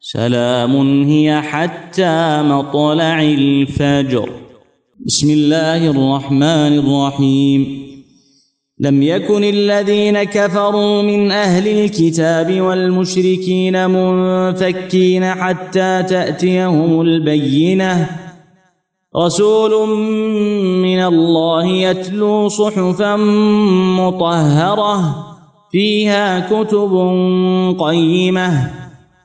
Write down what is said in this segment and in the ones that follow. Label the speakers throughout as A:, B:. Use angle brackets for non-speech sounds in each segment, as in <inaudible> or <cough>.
A: سلام هي حتى مطلع الفجر بسم الله الرحمن الرحيم لم يكن الذين كفروا من أهل الكتاب والمشركين منفكين حتى تأتيهم البينة رسول من الله يتلو صحفا مطهرة فيها كتب قيمه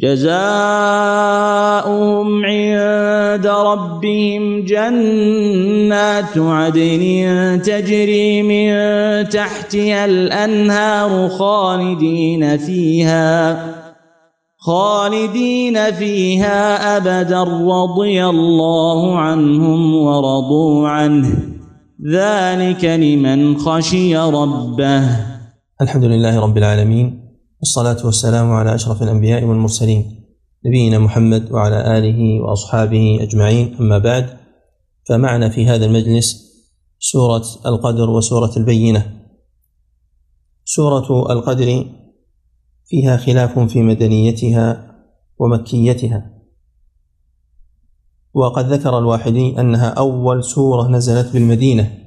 A: جزاؤهم عند ربهم جنات عدن تجري من تحتها الأنهار خالدين فيها خالدين فيها أبدا رضي الله عنهم ورضوا عنه ذلك لمن خشي ربه
B: الحمد لله رب العالمين والصلاة والسلام على أشرف الأنبياء والمرسلين نبينا محمد وعلى آله وأصحابه أجمعين أما بعد فمعنا في هذا المجلس سورة القدر وسورة البينة سورة القدر فيها خلاف في مدنيتها ومكيتها وقد ذكر الواحدي أنها أول سورة نزلت بالمدينة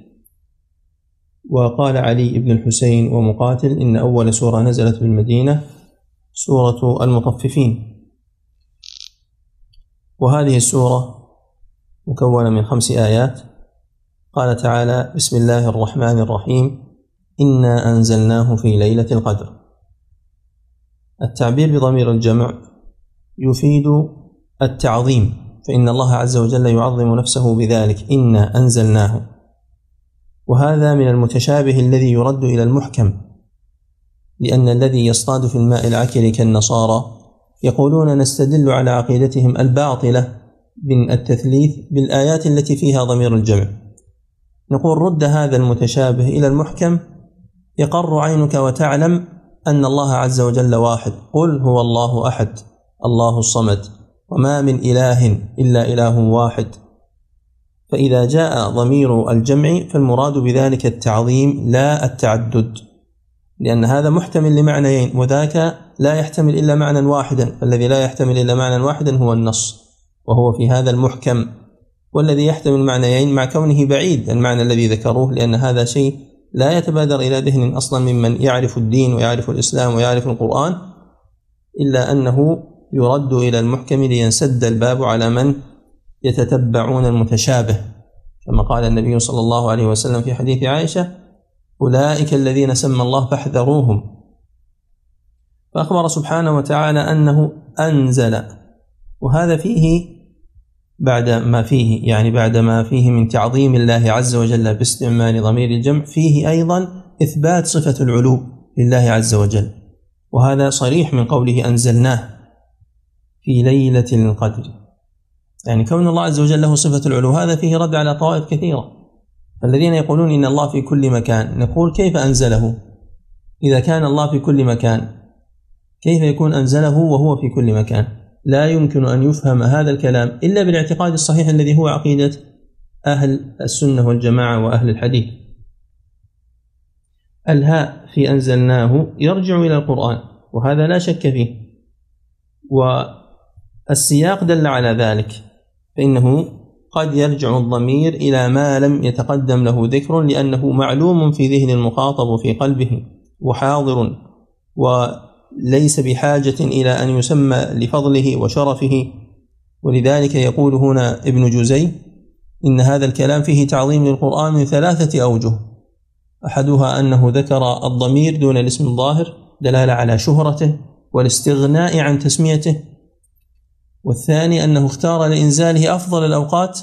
B: وقال علي بن الحسين ومقاتل إن أول سورة نزلت بالمدينة سورة المطففين وهذه السورة مكونة من خمس آيات قال تعالى بسم الله الرحمن الرحيم إنا أنزلناه في ليلة القدر التعبير بضمير الجمع يفيد التعظيم فإن الله عز وجل يعظم نفسه بذلك إنا أنزلناه وهذا من المتشابه الذي يرد إلى المحكم لأن الذي يصطاد في الماء العكر كالنصارى يقولون نستدل على عقيدتهم الباطلة من التثليث بالآيات التي فيها ضمير الجمع نقول رد هذا المتشابه إلى المحكم يقر عينك وتعلم أن الله عز وجل واحد قل هو الله أحد الله الصمد وما من إله إلا إله واحد فإذا جاء ضمير الجمع فالمراد بذلك التعظيم لا التعدد لأن هذا محتمل لمعنيين وذاك لا يحتمل إلا معنى واحدا الذي لا يحتمل إلا معنى واحدا هو النص وهو في هذا المحكم والذي يحتمل معنيين مع كونه بعيد المعنى الذي ذكروه لأن هذا شيء لا يتبادر إلى ذهن أصلا ممن يعرف الدين ويعرف الإسلام ويعرف القرآن إلا أنه يرد إلى المحكم لينسد الباب على من يتتبعون المتشابه كما قال النبي صلى الله عليه وسلم في حديث عائشه اولئك الذين سمى الله فاحذروهم فاخبر سبحانه وتعالى انه انزل وهذا فيه بعد ما فيه يعني بعد ما فيه من تعظيم الله عز وجل باستعمال ضمير الجمع فيه ايضا اثبات صفه العلو لله عز وجل وهذا صريح من قوله انزلناه في ليله القدر يعني كون الله عز وجل له صفة العلو هذا فيه رد على طوائف كثيرة الذين يقولون إن الله في كل مكان نقول كيف أنزله إذا كان الله في كل مكان كيف يكون أنزله وهو في كل مكان لا يمكن أن يفهم هذا الكلام إلا بالاعتقاد الصحيح الذي هو عقيدة أهل السنة والجماعة وأهل الحديث الهاء في أنزلناه يرجع إلى القرآن وهذا لا شك فيه والسياق دل على ذلك فإنه قد يرجع الضمير إلى ما لم يتقدم له ذكر لأنه معلوم في ذهن المخاطب وفي قلبه وحاضر وليس بحاجة إلى أن يسمى لفضله وشرفه ولذلك يقول هنا ابن جزي إن هذا الكلام فيه تعظيم للقرآن من ثلاثة أوجه أحدها أنه ذكر الضمير دون الاسم الظاهر دلالة على شهرته والاستغناء عن تسميته والثاني أنه اختار لإنزاله أفضل الأوقات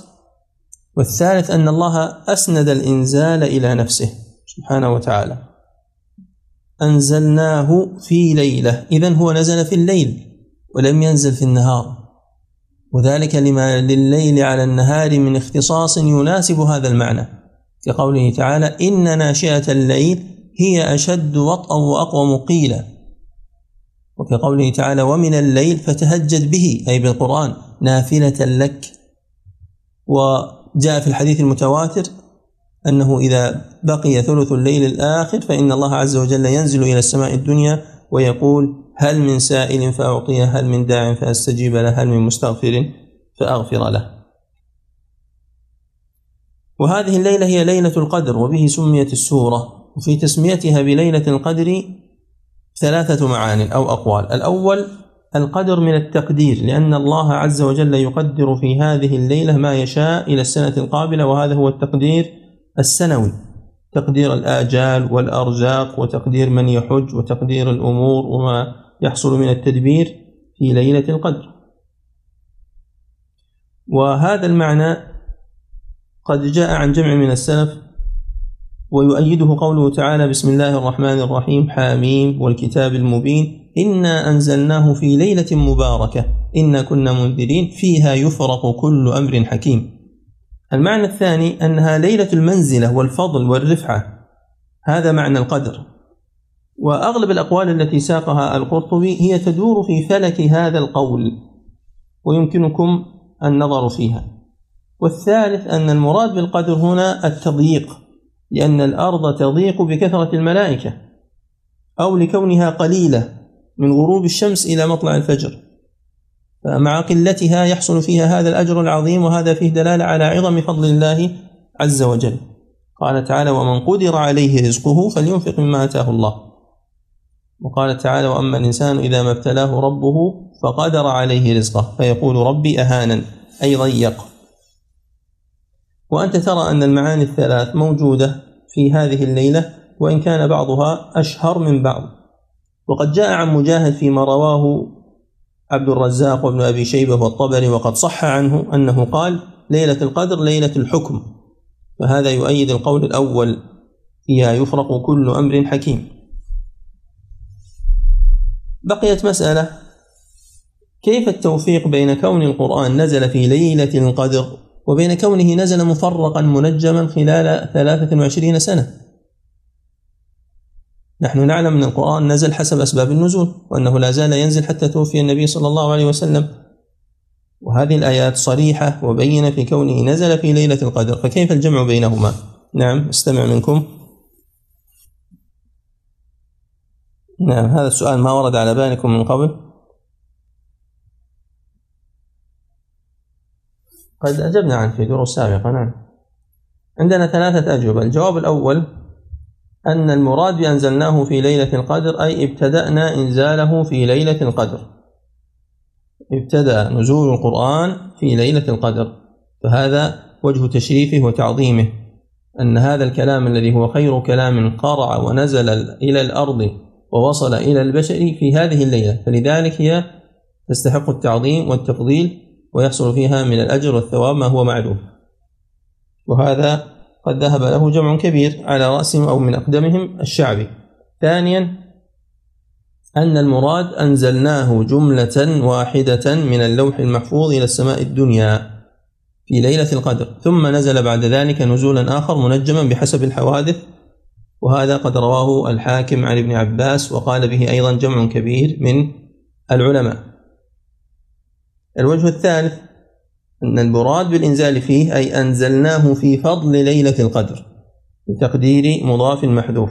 B: والثالث أن الله أسند الإنزال إلى نفسه سبحانه وتعالى أنزلناه في ليلة إذا هو نزل في الليل ولم ينزل في النهار وذلك لما لليل على النهار من اختصاص يناسب هذا المعنى كقوله تعالى إن ناشئة الليل هي أشد وطئا وأقوم قيلا وكقوله تعالى ومن الليل فتهجد به أي بالقرآن نافلة لك وجاء في الحديث المتواتر أنه إذا بقي ثلث الليل الآخر فإن الله عز وجل ينزل إلى السماء الدنيا ويقول هل من سائل فأعطيه هل من داع فأستجيب له هل من مستغفر فأغفر له وهذه الليلة هي ليلة القدر وبه سميت السورة وفي تسميتها بليلة القدر ثلاثة معان أو أقوال الأول القدر من التقدير لأن الله عز وجل يقدر في هذه الليلة ما يشاء إلى السنة القابلة وهذا هو التقدير السنوي تقدير الآجال والأرزاق وتقدير من يحج وتقدير الأمور وما يحصل من التدبير في ليلة القدر وهذا المعنى قد جاء عن جمع من السلف ويؤيده قوله تعالى بسم الله الرحمن الرحيم حاميم والكتاب المبين إنا أنزلناه في ليلة مباركة إنا كنا منذرين فيها يفرق كل أمر حكيم المعنى الثاني أنها ليلة المنزلة والفضل والرفعة هذا معنى القدر وأغلب الأقوال التي ساقها القرطبي هي تدور في فلك هذا القول ويمكنكم النظر فيها والثالث أن المراد بالقدر هنا التضييق لأن الأرض تضيق بكثرة الملائكة أو لكونها قليلة من غروب الشمس إلى مطلع الفجر فمع قلتها يحصل فيها هذا الأجر العظيم وهذا فيه دلالة على عظم فضل الله عز وجل قال تعالى ومن قدر عليه رزقه فلينفق مما آتاه الله وقال تعالى وأما الإنسان إذا ما ابتلاه ربه فقدر عليه رزقه فيقول ربي أهانا أي ضيق وأنت ترى أن المعاني الثلاث موجودة في هذه الليلة وإن كان بعضها أشهر من بعض وقد جاء عن مجاهد فيما رواه عبد الرزاق وابن أبي شيبة والطبري وقد صح عنه أنه قال ليلة القدر ليلة الحكم فهذا يؤيد القول الأول فيها يفرق كل أمر حكيم بقيت مسألة كيف التوفيق بين كون القرآن نزل في ليلة القدر وبين كونه نزل مفرقا منجما خلال 23 سنة نحن نعلم أن القرآن نزل حسب أسباب النزول وأنه لا زال ينزل حتى توفي النبي صلى الله عليه وسلم وهذه الآيات صريحة وبينة في كونه نزل في ليلة القدر فكيف الجمع بينهما نعم استمع منكم نعم هذا السؤال ما ورد على بالكم من قبل قد أجبنا عنه في دروس سابقة نعم عندنا ثلاثة أجوبة الجواب الأول أن المراد بأنزلناه في ليلة القدر أي ابتدأنا إنزاله في ليلة القدر ابتدأ نزول القرآن في ليلة القدر فهذا وجه تشريفه وتعظيمه أن هذا الكلام الذي هو خير كلام قرع ونزل إلى الأرض ووصل إلى البشر في هذه الليلة فلذلك هي تستحق التعظيم والتفضيل ويحصل فيها من الأجر والثواب ما هو معلوم وهذا قد ذهب له جمع كبير على رأسهم أو من أقدمهم الشعبي ثانيا أن المراد أنزلناه جملة واحدة من اللوح المحفوظ إلى السماء الدنيا في ليلة القدر ثم نزل بعد ذلك نزولا آخر منجما بحسب الحوادث وهذا قد رواه الحاكم عن ابن عباس وقال به أيضا جمع كبير من العلماء الوجه الثالث أن المراد بالإنزال فيه أي أنزلناه في فضل ليلة القدر بتقدير مضاف محذوف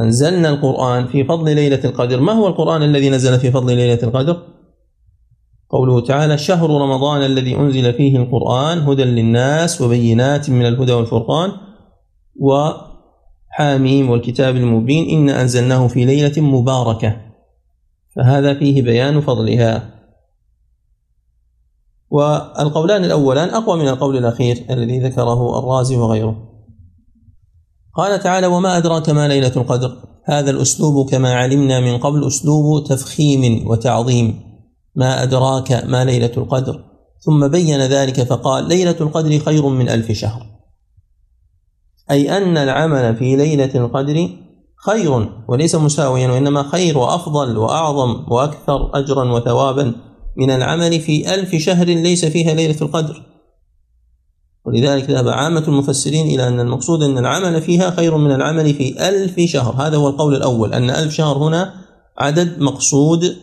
B: أنزلنا القرآن في فضل ليلة القدر ما هو القرآن الذي نزل في فضل ليلة القدر؟ قوله تعالى شهر رمضان الذي أنزل فيه القرآن هدى للناس وبينات من الهدى والفرقان وحاميم والكتاب المبين إن أنزلناه في ليلة مباركة فهذا فيه بيان فضلها والقولان الأولان أقوى من القول الأخير الذي ذكره الرازي وغيره قال تعالى وما أدراك ما ليلة القدر هذا الأسلوب كما علمنا من قبل أسلوب تفخيم وتعظيم ما أدراك ما ليلة القدر ثم بين ذلك فقال ليلة القدر خير من ألف شهر أي أن العمل في ليلة القدر خير وليس مساويا وإنما خير وأفضل وأعظم وأكثر أجرا وثوابا من العمل في ألف شهر ليس فيها ليلة القدر ولذلك ذهب عامة المفسرين إلى أن المقصود أن العمل فيها خير من العمل في ألف شهر هذا هو القول الأول أن ألف شهر هنا عدد مقصود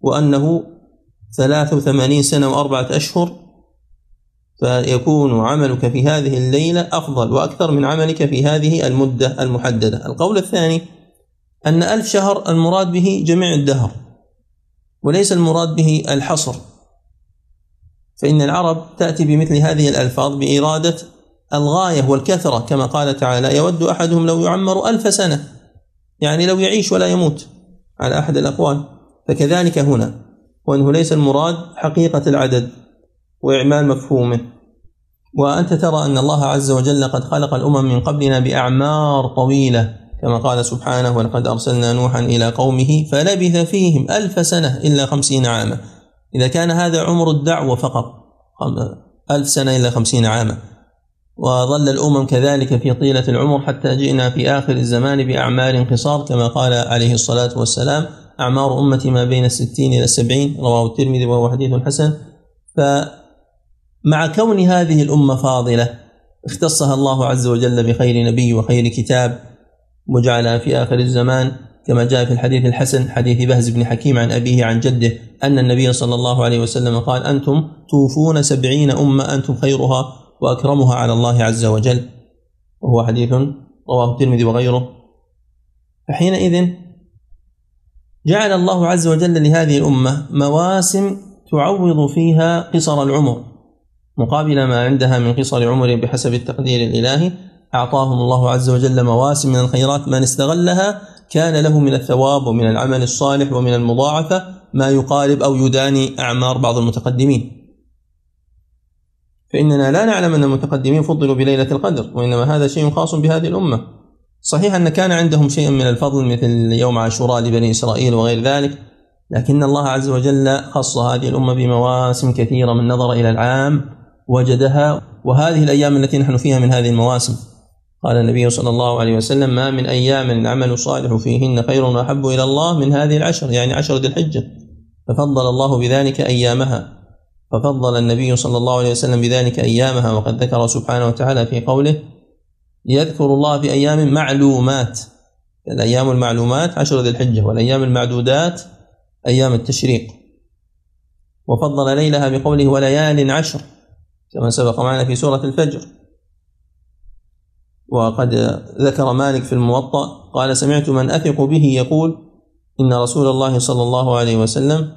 B: وأنه ثلاث وثمانين سنة وأربعة أشهر فيكون عملك في هذه الليلة أفضل وأكثر من عملك في هذه المدة المحددة القول الثاني أن ألف شهر المراد به جميع الدهر وليس المراد به الحصر فإن العرب تأتي بمثل هذه الألفاظ بإرادة الغاية والكثرة كما قال تعالى يود أحدهم لو يعمر ألف سنة يعني لو يعيش ولا يموت على أحد الأقوال فكذلك هنا وأنه ليس المراد حقيقة العدد وإعمال مفهومه وأنت ترى أن الله عز وجل قد خلق الأمم من قبلنا بأعمار طويلة كما قال سبحانه ولقد أرسلنا نوحا إلى قومه فلبث فيهم ألف سنة إلا خمسين عاما إذا كان هذا عمر الدعوة فقط ألف سنة إلا خمسين عاما وظل الأمم كذلك في طيلة العمر حتى جئنا في آخر الزمان بأعمار قصار كما قال عليه الصلاة والسلام أعمار أمتي ما بين الستين إلى السبعين رواه الترمذي وهو حديث حسن فمع كون هذه الأمة فاضلة اختصها الله عز وجل بخير نبي وخير كتاب وجعلها في آخر الزمان كما جاء في الحديث الحسن حديث بهز بن حكيم عن أبيه عن جده أن النبي صلى الله عليه وسلم قال أنتم توفون سبعين أمة أنتم خيرها وأكرمها على الله عز وجل وهو حديث رواه الترمذي وغيره فحينئذ جعل الله عز وجل لهذه الأمة مواسم تعوض فيها قصر العمر مقابل ما عندها من قصر عمر بحسب التقدير الإلهي أعطاهم الله عز وجل مواسم من الخيرات من استغلها كان له من الثواب ومن العمل الصالح ومن المضاعفة ما يقارب أو يداني أعمار بعض المتقدمين فإننا لا نعلم أن المتقدمين فضلوا بليلة القدر وإنما هذا شيء خاص بهذه الأمة صحيح أن كان عندهم شيء من الفضل مثل يوم عاشوراء لبني إسرائيل وغير ذلك لكن الله عز وجل خص هذه الأمة بمواسم كثيرة من نظر إلى العام وجدها وهذه الأيام التي نحن فيها من هذه المواسم قال النبي صلى الله عليه وسلم ما من أيام العمل الصالح فيهن خير وأحب إلى الله من هذه العشر يعني عشر ذي الحجة ففضل الله بذلك أيامها ففضل النبي صلى الله عليه وسلم بذلك أيامها وقد ذكر سبحانه وتعالى في قوله يذكر الله في أيام معلومات الأيام المعلومات عشر ذي الحجة والأيام المعدودات أيام التشريق وفضل ليلها بقوله وليال عشر كما سبق معنا في سورة الفجر وقد ذكر مالك في الموطأ قال سمعت من أثق به يقول إن رسول الله صلى الله عليه وسلم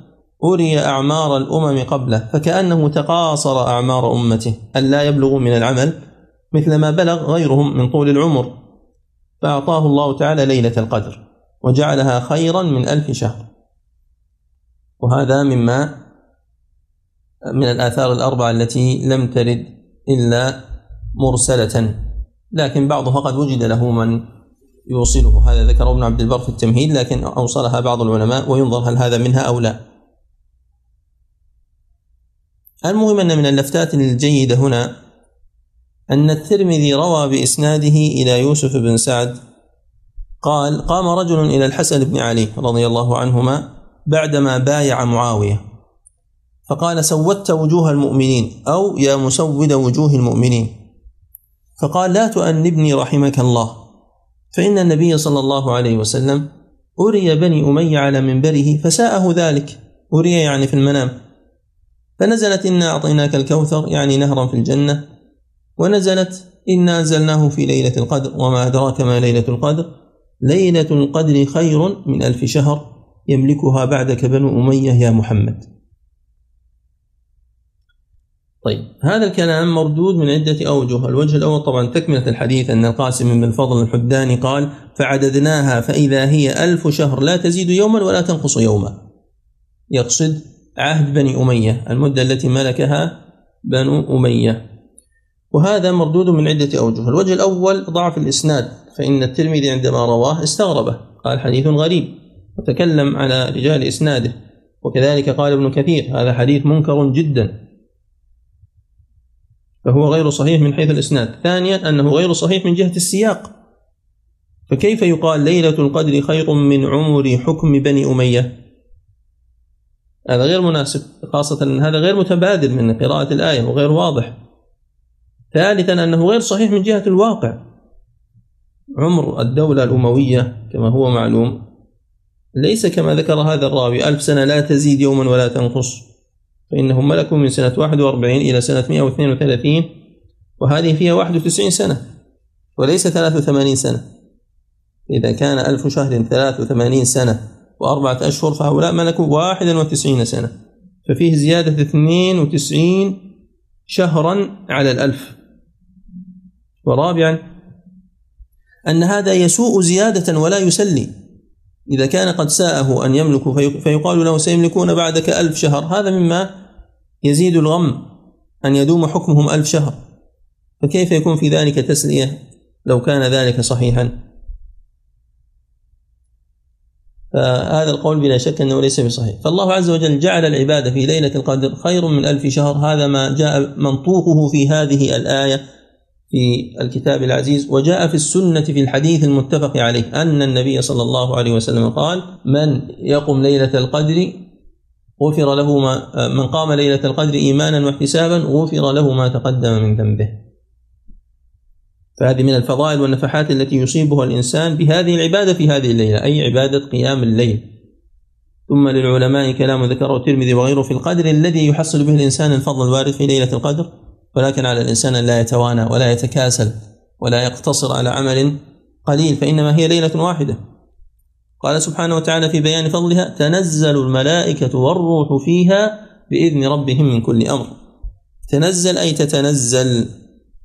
B: أري أعمار الأمم قبله فكأنه تقاصر أعمار أمته ألا يبلغ من العمل مثل ما بلغ غيرهم من طول العمر فأعطاه الله تعالى ليلة القدر وجعلها خيرا من ألف شهر وهذا مما من الآثار الأربعة التي لم ترد إلا مرسلة لكن بعضه قد وجد له من يوصله هذا ذكره ابن عبد البر في التمهيد لكن أوصلها بعض العلماء وينظر هل هذا منها أو لا المهم أن من اللفتات الجيدة هنا أن الترمذي روى بإسناده إلى يوسف بن سعد قال قام رجل إلى الحسن بن علي رضي الله عنهما بعدما بايع معاوية فقال سودت وجوه المؤمنين أو يا مسود وجوه المؤمنين فقال لا تؤنبني رحمك الله فإن النبي صلى الله عليه وسلم أري بني أمية على منبره فساءه ذلك أري يعني في المنام فنزلت إنا أعطيناك الكوثر يعني نهرا في الجنة ونزلت إنا أنزلناه في ليلة القدر وما أدراك ما ليلة القدر ليلة القدر خير من ألف شهر يملكها بعدك بنو أمية يا محمد طيب هذا الكلام مردود من عدة أوجه الوجه الأول طبعا تكملة الحديث أن القاسم بن الفضل الحداني قال فعددناها فإذا هي ألف شهر لا تزيد يوما ولا تنقص يوما يقصد عهد بني أمية المدة التي ملكها بنو أمية وهذا مردود من عدة أوجه الوجه الأول ضعف الإسناد فإن الترمذي عندما رواه استغربه قال حديث غريب وتكلم على رجال إسناده وكذلك قال ابن كثير هذا حديث منكر جدا فهو غير صحيح من حيث الإسناد ثانيا أنه غير صحيح من جهة السياق فكيف يقال ليلة القدر خير من عمر حكم بني أمية هذا غير مناسب خاصة أن هذا غير متبادل من قراءة الآية وغير واضح ثالثا أنه غير صحيح من جهة الواقع عمر الدولة الأموية كما هو معلوم ليس كما ذكر هذا الراوي ألف سنة لا تزيد يوما ولا تنقص فإنهم ملكوا من سنة 41 إلى سنة 132 وهذه فيها 91 سنة وليس 83 سنة إذا كان ألف شهر 83 سنة وأربعة أشهر فهؤلاء ملكوا 91 سنة ففيه زيادة 92 شهرا على الألف ورابعا أن هذا يسوء زيادة ولا يسلي إذا كان قد ساءه أن يملك فيقال له سيملكون بعدك ألف شهر هذا مما يزيد الغم أن يدوم حكمهم ألف شهر فكيف يكون في ذلك تسلية لو كان ذلك صحيحا فهذا القول بلا شك أنه ليس بصحيح فالله عز وجل جعل العبادة في ليلة القدر خير من ألف شهر هذا ما جاء منطوقه في هذه الآية في الكتاب العزيز وجاء في السنة في الحديث المتفق عليه أن النبي صلى الله عليه وسلم قال من يقم ليلة القدر غفر له ما من قام ليلة القدر إيمانا واحتسابا غفر له ما تقدم من ذنبه فهذه من الفضائل والنفحات التي يصيبها الإنسان بهذه العبادة في هذه الليلة أي عبادة قيام الليل ثم للعلماء كلام ذكره الترمذي وغيره في القدر الذي يحصل به الإنسان الفضل الوارد في ليلة القدر ولكن على الإنسان أن لا يتوانى ولا يتكاسل ولا يقتصر على عمل قليل فإنما هي ليلة واحدة قال سبحانه وتعالى في بيان فضلها تنزل الملائكة والروح فيها بإذن ربهم من كل أمر تنزل أي تتنزل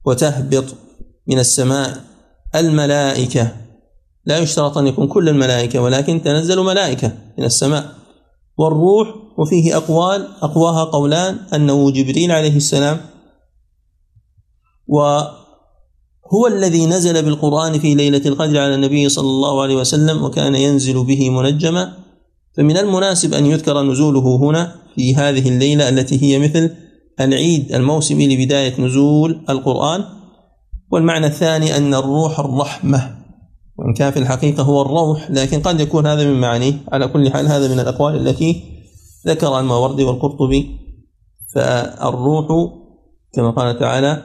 B: وتهبط من السماء الملائكة لا يشترط أن يكون كل الملائكة ولكن تنزل ملائكة من السماء والروح وفيه أقوال أقواها قولان أنه جبريل عليه السلام وهو الذي نزل بالقرآن في ليلة القدر على النبي صلى الله عليه وسلم وكان ينزل به منجما فمن المناسب أن يذكر نزوله هنا في هذه الليلة التي هي مثل العيد الموسمي لبداية نزول القرآن والمعنى الثاني أن الروح الرحمة وإن كان في الحقيقة هو الروح لكن قد يكون هذا من معانيه على كل حال هذا من الأقوال التي ذكر الماوردي والقرطبي فالروح كما قال تعالى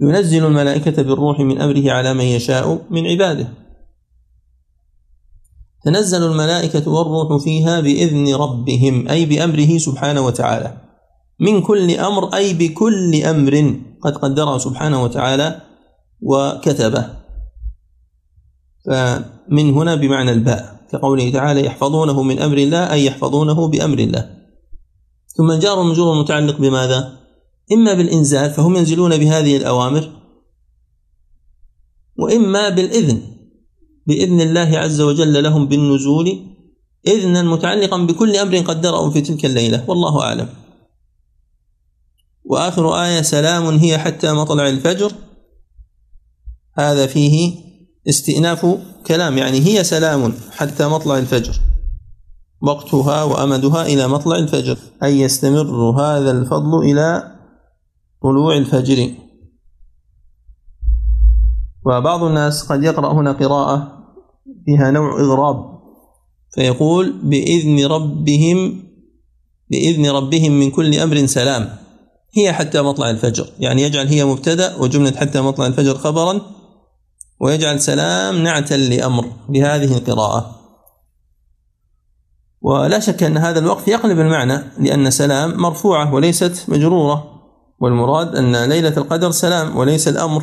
B: ينزل الملائكة بالروح من أمره على من يشاء من عباده تنزل الملائكة والروح فيها بإذن ربهم أي بأمره سبحانه وتعالى من كل أمر أي بكل أمر قد قدره سبحانه وتعالى وكتبه فمن هنا بمعنى الباء كقوله تعالى يحفظونه من أمر الله أي يحفظونه بأمر الله ثم جار المجرور المتعلق بماذا؟ إما بالإنزال فهم ينزلون بهذه الأوامر وإما بالإذن بإذن الله عز وجل لهم بالنزول إذنا متعلقا بكل أمر قدره في تلك الليلة والله أعلم وآخر آية سلام هي حتى مطلع الفجر هذا فيه استئناف كلام يعني هي سلام حتى مطلع الفجر وقتها وأمدها إلى مطلع الفجر أي يستمر هذا الفضل إلى طلوع الفجر وبعض الناس قد يقرأ هنا قراءة فيها نوع إغراب فيقول بإذن ربهم بإذن ربهم من كل أمر سلام هي حتى مطلع الفجر يعني يجعل هي مبتدأ وجملة حتى مطلع الفجر خبرا ويجعل سلام نعتا لأمر بهذه القراءة ولا شك أن هذا الوقف يقلب المعنى لأن سلام مرفوعة وليست مجرورة والمراد أن ليلة القدر سلام وليس الأمر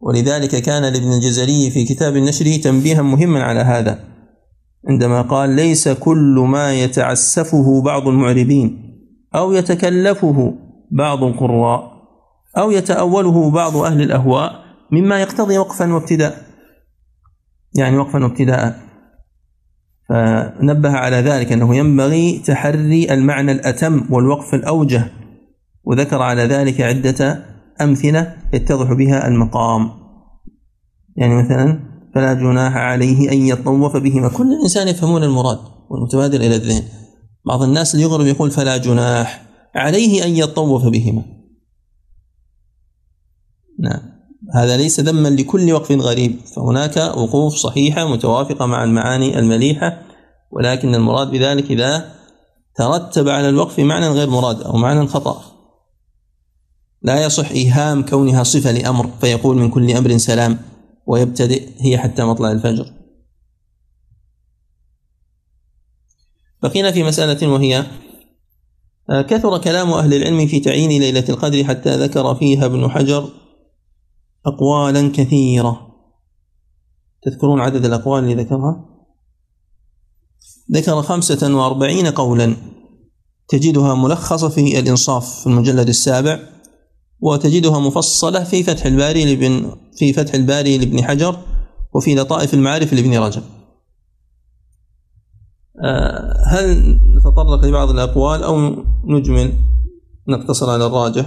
B: ولذلك كان لابن الجزري في كتاب النشر تنبيها مهما على هذا عندما قال ليس كل ما يتعسفه بعض المعربين أو يتكلفه بعض القراء أو يتأوله بعض أهل الأهواء مما يقتضي وقفا وابتداء يعني وقفا وابتداء فنبه على ذلك أنه ينبغي تحري المعنى الأتم والوقف الأوجه وذكر على ذلك عدة أمثلة يتضح بها المقام يعني مثلا فلا جناح عليه أن يطوف بهما كل الإنسان يفهمون المراد والمتبادر إلى الذهن بعض الناس اللي يغرب يقول فلا جناح عليه أن يطوف بهما نعم هذا ليس ذما لكل وقف غريب فهناك وقوف صحيحة متوافقة مع المعاني المليحة ولكن المراد بذلك إذا ترتب على الوقف معنى غير مراد أو معنى خطأ لا يصح إيهام كونها صفة لأمر فيقول من كل أمر سلام ويبتدئ هي حتى مطلع الفجر بقينا في مسألة وهي آه، كثر كلام أهل العلم في تعيين ليلة القدر حتى ذكر فيها ابن حجر أقوالا كثيرة تذكرون عدد الأقوال اللي ذكرها ذكر خمسة وأربعين قولا تجدها ملخصة في الإنصاف في المجلد السابع وتجدها مفصلة في فتح الباري لابن في فتح الباري لابن حجر وفي لطائف المعارف لابن رجب آه، هل نتطرق لبعض الأقوال أو نجمل نقتصر على الراجح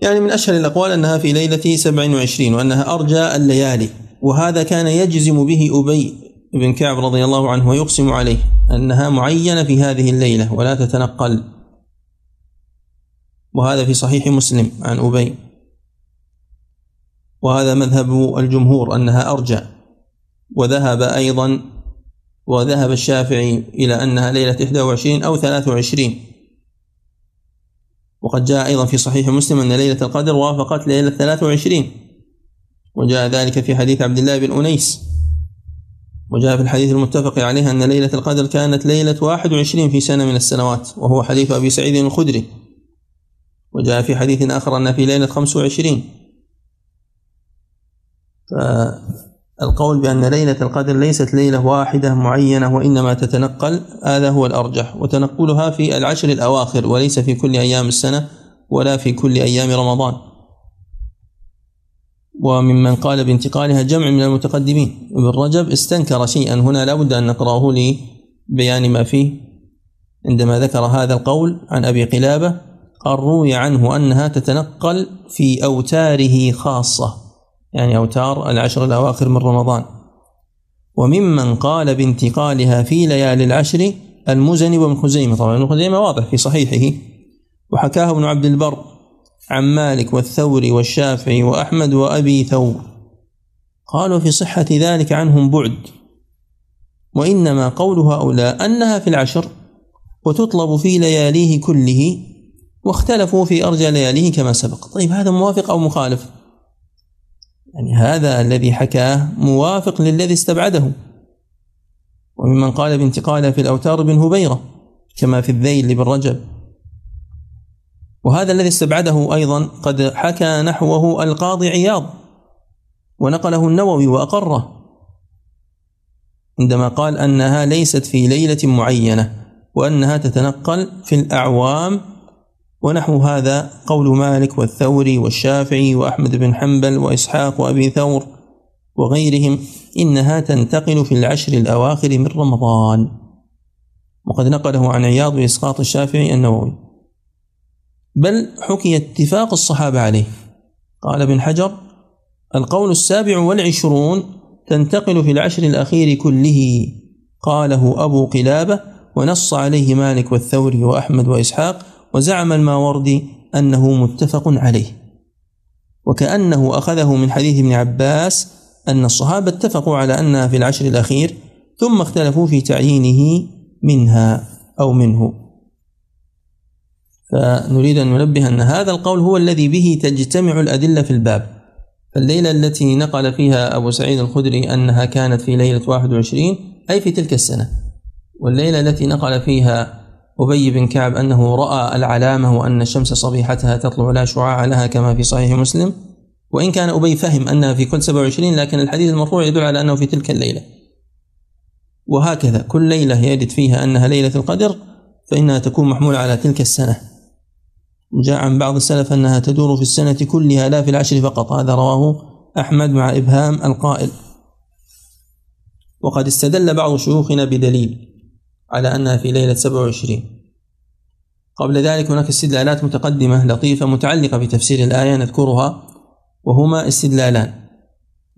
B: يعني من أشهر الأقوال أنها في ليلة 27 وأنها أرجى الليالي وهذا كان يجزم به أبي بن كعب رضي الله عنه ويقسم عليه أنها معينة في هذه الليلة ولا تتنقل وهذا في صحيح مسلم عن أبي وهذا مذهب الجمهور أنها أرجع وذهب أيضا وذهب الشافعي إلى أنها ليلة 21 أو 23 وقد جاء أيضا في صحيح مسلم أن ليلة القدر وافقت ليلة 23 وجاء ذلك في حديث عبد الله بن أنيس وجاء في الحديث المتفق عليه أن ليلة القدر كانت ليلة 21 في سنة من السنوات وهو حديث أبي سعيد الخدري وجاء في حديث آخر أن في ليلة 25 فالقول بأن ليلة القدر ليست ليلة واحدة معينة وإنما تتنقل هذا هو الأرجح وتنقلها في العشر الأواخر وليس في كل أيام السنة ولا في كل أيام رمضان وممن قال بانتقالها جمع من المتقدمين ابن رجب استنكر شيئا هنا لابد أن نقرأه لبيان ما فيه عندما ذكر هذا القول عن أبي قلابة قد روي عنه أنها تتنقل في أوتاره خاصة يعني أوتار العشر الأواخر من رمضان وممن قال بانتقالها في ليالي العشر المزني وابن خزيمة طبعا ابن خزيمة واضح في صحيحه وحكاه ابن عبد البر عن مالك والثوري والشافعي وأحمد وأبي ثور قالوا في صحة ذلك عنهم بعد وإنما قول هؤلاء أنها في العشر وتطلب في لياليه كله واختلفوا في أرجى لياليه كما سبق طيب هذا موافق أو مخالف يعني هذا الذي حكاه موافق للذي استبعده وممن قال بانتقاله في الأوتار بن هبيرة كما في الذيل لابن رجب وهذا الذي استبعده أيضا قد حكى نحوه القاضي عياض ونقله النووي وأقره عندما قال أنها ليست في ليلة معينة وأنها تتنقل في الأعوام ونحو هذا قول مالك والثوري والشافعي وأحمد بن حنبل وإسحاق وأبي ثور وغيرهم إنها تنتقل في العشر الأواخر من رمضان وقد نقله عن عياض بإسقاط الشافعي النووي بل حكي اتفاق الصحابة عليه قال ابن حجر القول السابع والعشرون تنتقل في العشر الأخير كله قاله أبو قلابة ونص عليه مالك والثوري وأحمد وإسحاق وزعم الماوردي أنه متفق عليه وكأنه أخذه من حديث ابن عباس أن الصحابة اتفقوا على أنها في العشر الأخير ثم اختلفوا في تعيينه منها أو منه فنريد أن ننبه أن هذا القول هو الذي به تجتمع الأدلة في الباب الليلة التي نقل فيها أبو سعيد الخدري أنها كانت في ليلة 21 أي في تلك السنة والليلة التي نقل فيها أبي بن كعب أنه رأى العلامة وأن الشمس صبيحتها تطلع لا شعاع لها كما في صحيح مسلم وإن كان أبي فهم أنها في كل 27 لكن الحديث المرفوع يدل على أنه في تلك الليلة وهكذا كل ليلة يجد فيها أنها ليلة القدر فإنها تكون محمولة على تلك السنة جاء عن بعض السلف أنها تدور في السنة كلها لا في العشر فقط هذا رواه أحمد مع إبهام القائل وقد استدل بعض شيوخنا بدليل على أنها في ليلة 27 قبل ذلك هناك استدلالات متقدمة لطيفة متعلقة بتفسير الآية نذكرها وهما استدلالان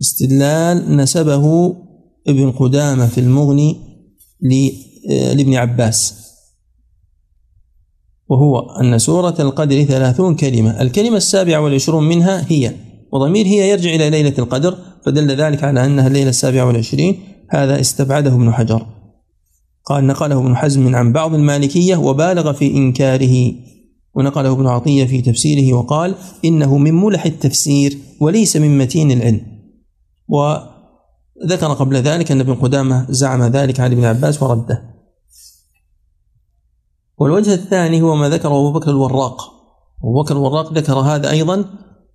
B: استدلال نسبه ابن قدامة في المغني آه، لابن عباس وهو أن سورة القدر ثلاثون كلمة الكلمة السابعة والعشرون منها هي وضمير هي يرجع إلى ليلة القدر فدل ذلك على أنها الليلة السابعة والعشرين هذا استبعده ابن حجر قال نقله ابن حزم عن بعض المالكية وبالغ في إنكاره ونقله ابن عطية في تفسيره وقال إنه من ملح التفسير وليس من متين العلم وذكر قبل ذلك أن ابن قدامة زعم ذلك عن ابن عباس ورده والوجه الثاني هو ما ذكره أبو بكر الوراق أبو بكر الوراق ذكر هذا أيضا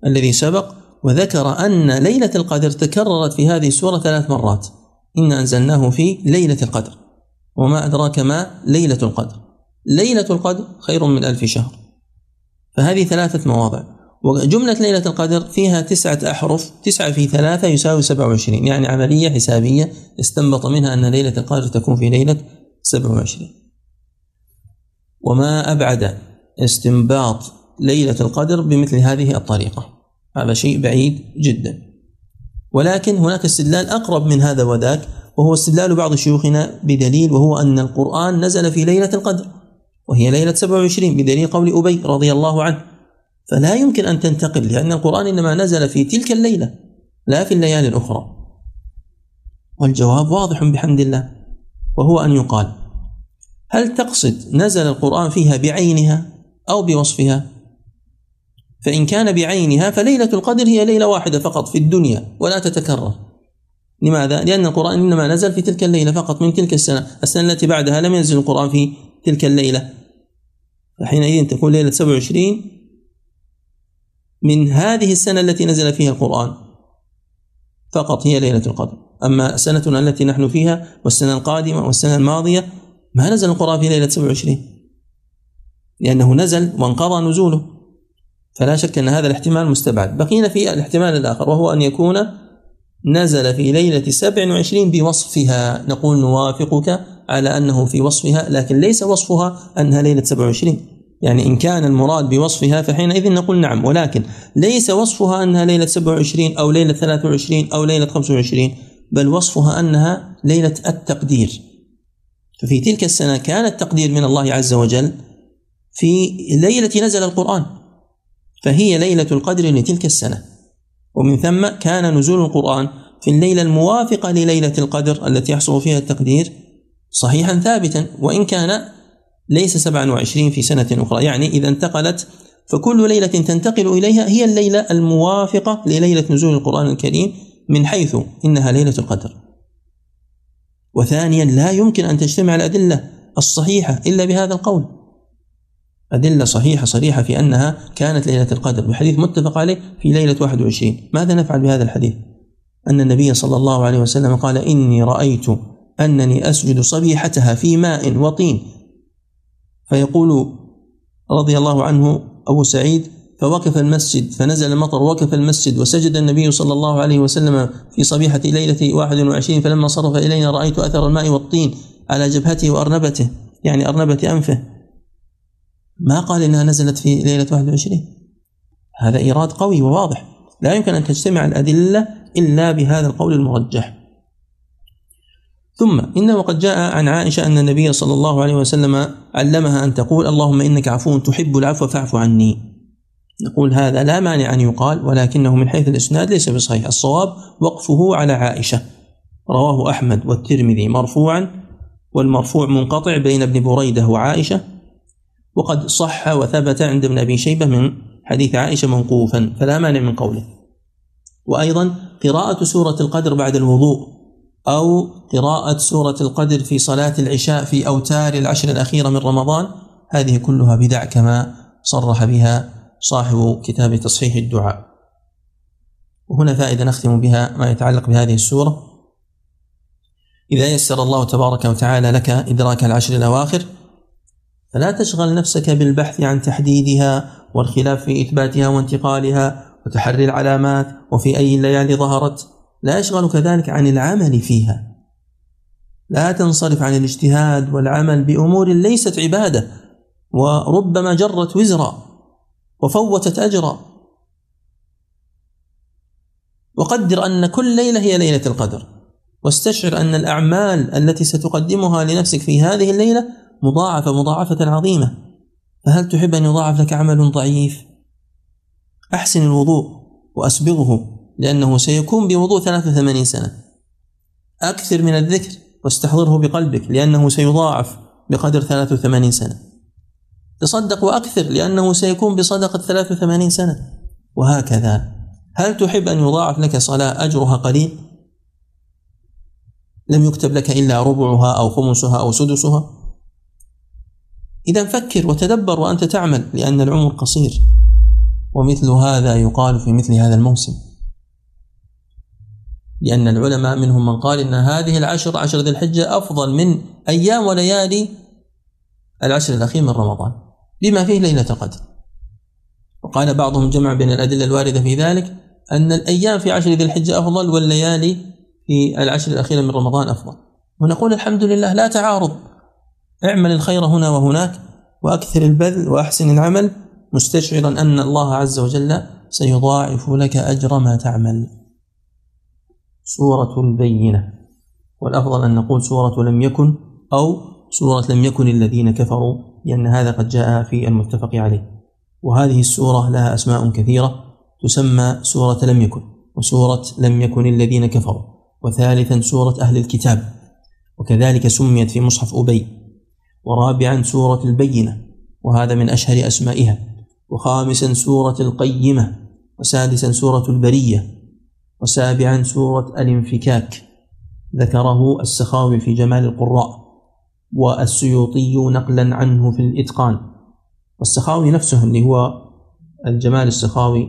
B: الذي سبق وذكر أن ليلة القدر تكررت في هذه السورة ثلاث مرات إن أنزلناه في ليلة القدر وما أدراك ما ليلة القدر ليلة القدر خير من ألف شهر فهذه ثلاثة مواضع وجملة ليلة القدر فيها تسعة أحرف تسعة في ثلاثة يساوي سبعة وعشرين يعني عملية حسابية استنبط منها أن ليلة القدر تكون في ليلة سبعة وعشرين وما أبعد استنباط ليلة القدر بمثل هذه الطريقة هذا شيء بعيد جدا ولكن هناك استدلال أقرب من هذا وذاك وهو استدلال بعض شيوخنا بدليل وهو أن القرآن نزل في ليلة القدر وهي ليلة 27 بدليل قول أبي رضي الله عنه فلا يمكن أن تنتقل لأن القرآن إنما نزل في تلك الليلة لا في الليالي الأخرى والجواب واضح بحمد الله وهو أن يقال هل تقصد نزل القرآن فيها بعينها أو بوصفها فإن كان بعينها فليلة القدر هي ليلة واحدة فقط في الدنيا ولا تتكرر لماذا؟ لأن القرآن إنما نزل في تلك الليلة فقط من تلك السنة السنة التي بعدها لم ينزل القرآن في تلك الليلة فحينئذ تكون ليلة 27 من هذه السنة التي نزل فيها القرآن فقط هي ليلة القدر أما سنتنا التي نحن فيها والسنة القادمة والسنة الماضية ما نزل القرآن في ليلة 27 لأنه نزل وانقضى نزوله فلا شك أن هذا الاحتمال مستبعد بقينا في الاحتمال الآخر وهو أن يكون نزل في ليلة 27 بوصفها نقول نوافقك على أنه في وصفها لكن ليس وصفها أنها ليلة 27 يعني إن كان المراد بوصفها فحينئذ نقول نعم ولكن ليس وصفها أنها ليلة 27 أو ليلة 23 أو ليلة 25 بل وصفها أنها ليلة التقدير ففي تلك السنة كان التقدير من الله عز وجل في ليلة نزل القرآن فهي ليلة القدر لتلك السنة ومن ثم كان نزول القرآن في الليلة الموافقة لليلة القدر التي يحصل فيها التقدير صحيحا ثابتا وإن كان ليس 27 في سنة أخرى يعني إذا انتقلت فكل ليلة تنتقل إليها هي الليلة الموافقة لليلة نزول القرآن الكريم من حيث إنها ليلة القدر وثانيا لا يمكن أن تجتمع الأدلة الصحيحة إلا بهذا القول أدلة صحيحة صريحة في أنها كانت ليلة القدر بحديث متفق عليه في ليلة 21 ماذا نفعل بهذا الحديث؟ أن النبي صلى الله عليه وسلم قال إني رأيت أنني أسجد صبيحتها في ماء وطين فيقول رضي الله عنه أبو سعيد فوقف المسجد فنزل المطر وقف المسجد وسجد النبي صلى الله عليه وسلم في صبيحة ليلة 21 فلما صرف إلينا رأيت أثر الماء والطين على جبهته وأرنبته يعني أرنبة أنفه ما قال انها نزلت في ليله 21 هذا ايراد قوي وواضح لا يمكن ان تجتمع الادله الا بهذا القول المرجح ثم انه قد جاء عن عائشه ان النبي صلى الله عليه وسلم علمها ان تقول اللهم انك عفو تحب العفو فاعف عني نقول هذا لا مانع ان يقال ولكنه من حيث الاسناد ليس بصحيح الصواب وقفه على عائشه رواه احمد والترمذي مرفوعا والمرفوع منقطع بين ابن بريده وعائشه وقد صح وثبت عند ابن أبي شيبة من حديث عائشة منقوفا فلا مانع من قوله وأيضا قراءة سورة القدر بعد الوضوء أو قراءة سورة القدر في صلاة العشاء في أوتار العشر الأخيرة من رمضان هذه كلها بدع كما صرح بها صاحب كتاب تصحيح الدعاء وهنا فائدة نختم بها ما يتعلق بهذه السورة إذا يسر الله تبارك وتعالى لك إدراك العشر الأواخر فلا تشغل نفسك بالبحث عن تحديدها والخلاف في إثباتها وانتقالها وتحري العلامات وفي أي الليالي ظهرت لا يشغلك ذلك عن العمل فيها لا تنصرف عن الاجتهاد والعمل بأمور ليست عبادة وربما جرت وزرا وفوتت أجرا وقدر أن كل ليلة هي ليلة القدر واستشعر أن الأعمال التي ستقدمها لنفسك في هذه الليلة مضاعفة مضاعفة عظيمة فهل تحب أن يضاعف لك عمل ضعيف؟ أحسن الوضوء وأسبغه لأنه سيكون بوضوء 83 سنة أكثر من الذكر واستحضره بقلبك لأنه سيضاعف بقدر 83 سنة تصدق وأكثر لأنه سيكون بصدقة 83 سنة وهكذا هل تحب أن يضاعف لك صلاة أجرها قليل؟ لم يكتب لك إلا ربعها أو خمسها أو سدسها إذا فكر وتدبر وأنت تعمل لأن العمر قصير ومثل هذا يقال في مثل هذا الموسم لأن العلماء منهم من قال أن هذه العشر عشر ذي الحجة أفضل من أيام وليالي العشر الأخير من رمضان بما فيه ليلة القدر وقال بعضهم جمع بين الأدلة الواردة في ذلك أن الأيام في عشر ذي الحجة أفضل والليالي في العشر الأخيرة من رمضان أفضل ونقول الحمد لله لا تعارض اعمل الخير هنا وهناك وأكثر البذل وأحسن العمل مستشعرا أن الله عز وجل سيضاعف لك أجر ما تعمل سورة البينة والأفضل أن نقول سورة لم يكن أو سورة لم يكن الذين كفروا لأن هذا قد جاء في المتفق عليه وهذه السورة لها أسماء كثيرة تسمى سورة لم يكن وسورة لم يكن الذين كفروا وثالثا سورة أهل الكتاب وكذلك سميت في مصحف أبي ورابعا سورة البينة وهذا من أشهر أسمائها وخامسا سورة القيمة وسادسا سورة البرية وسابعا سورة الانفكاك ذكره السخاوي في جمال القراء والسيوطي نقلا عنه في الإتقان والسخاوي نفسه اللي هو الجمال السخاوي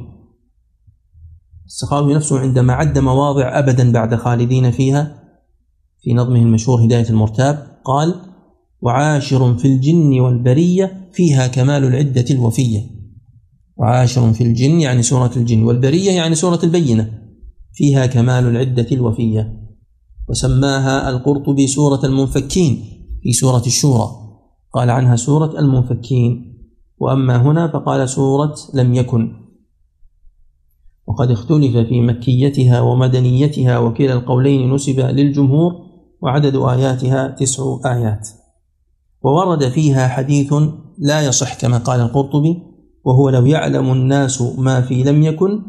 B: السخاوي نفسه عندما عد مواضع أبدا بعد خالدين فيها في نظمه المشهور هداية المرتاب قال وعاشر في الجن والبرية فيها كمال العدة الوفية وعاشر في الجن يعني سورة الجن والبرية يعني سورة البينة فيها كمال العدة الوفية وسماها القرطبي سورة المنفكين في سورة الشورى قال عنها سورة المنفكين وأما هنا فقال سورة لم يكن وقد اختلف في مكيتها ومدنيتها وكلا القولين نسب للجمهور وعدد آياتها تسع آيات وورد فيها حديث لا يصح كما قال القرطبي وهو لو يعلم الناس ما في لم يكن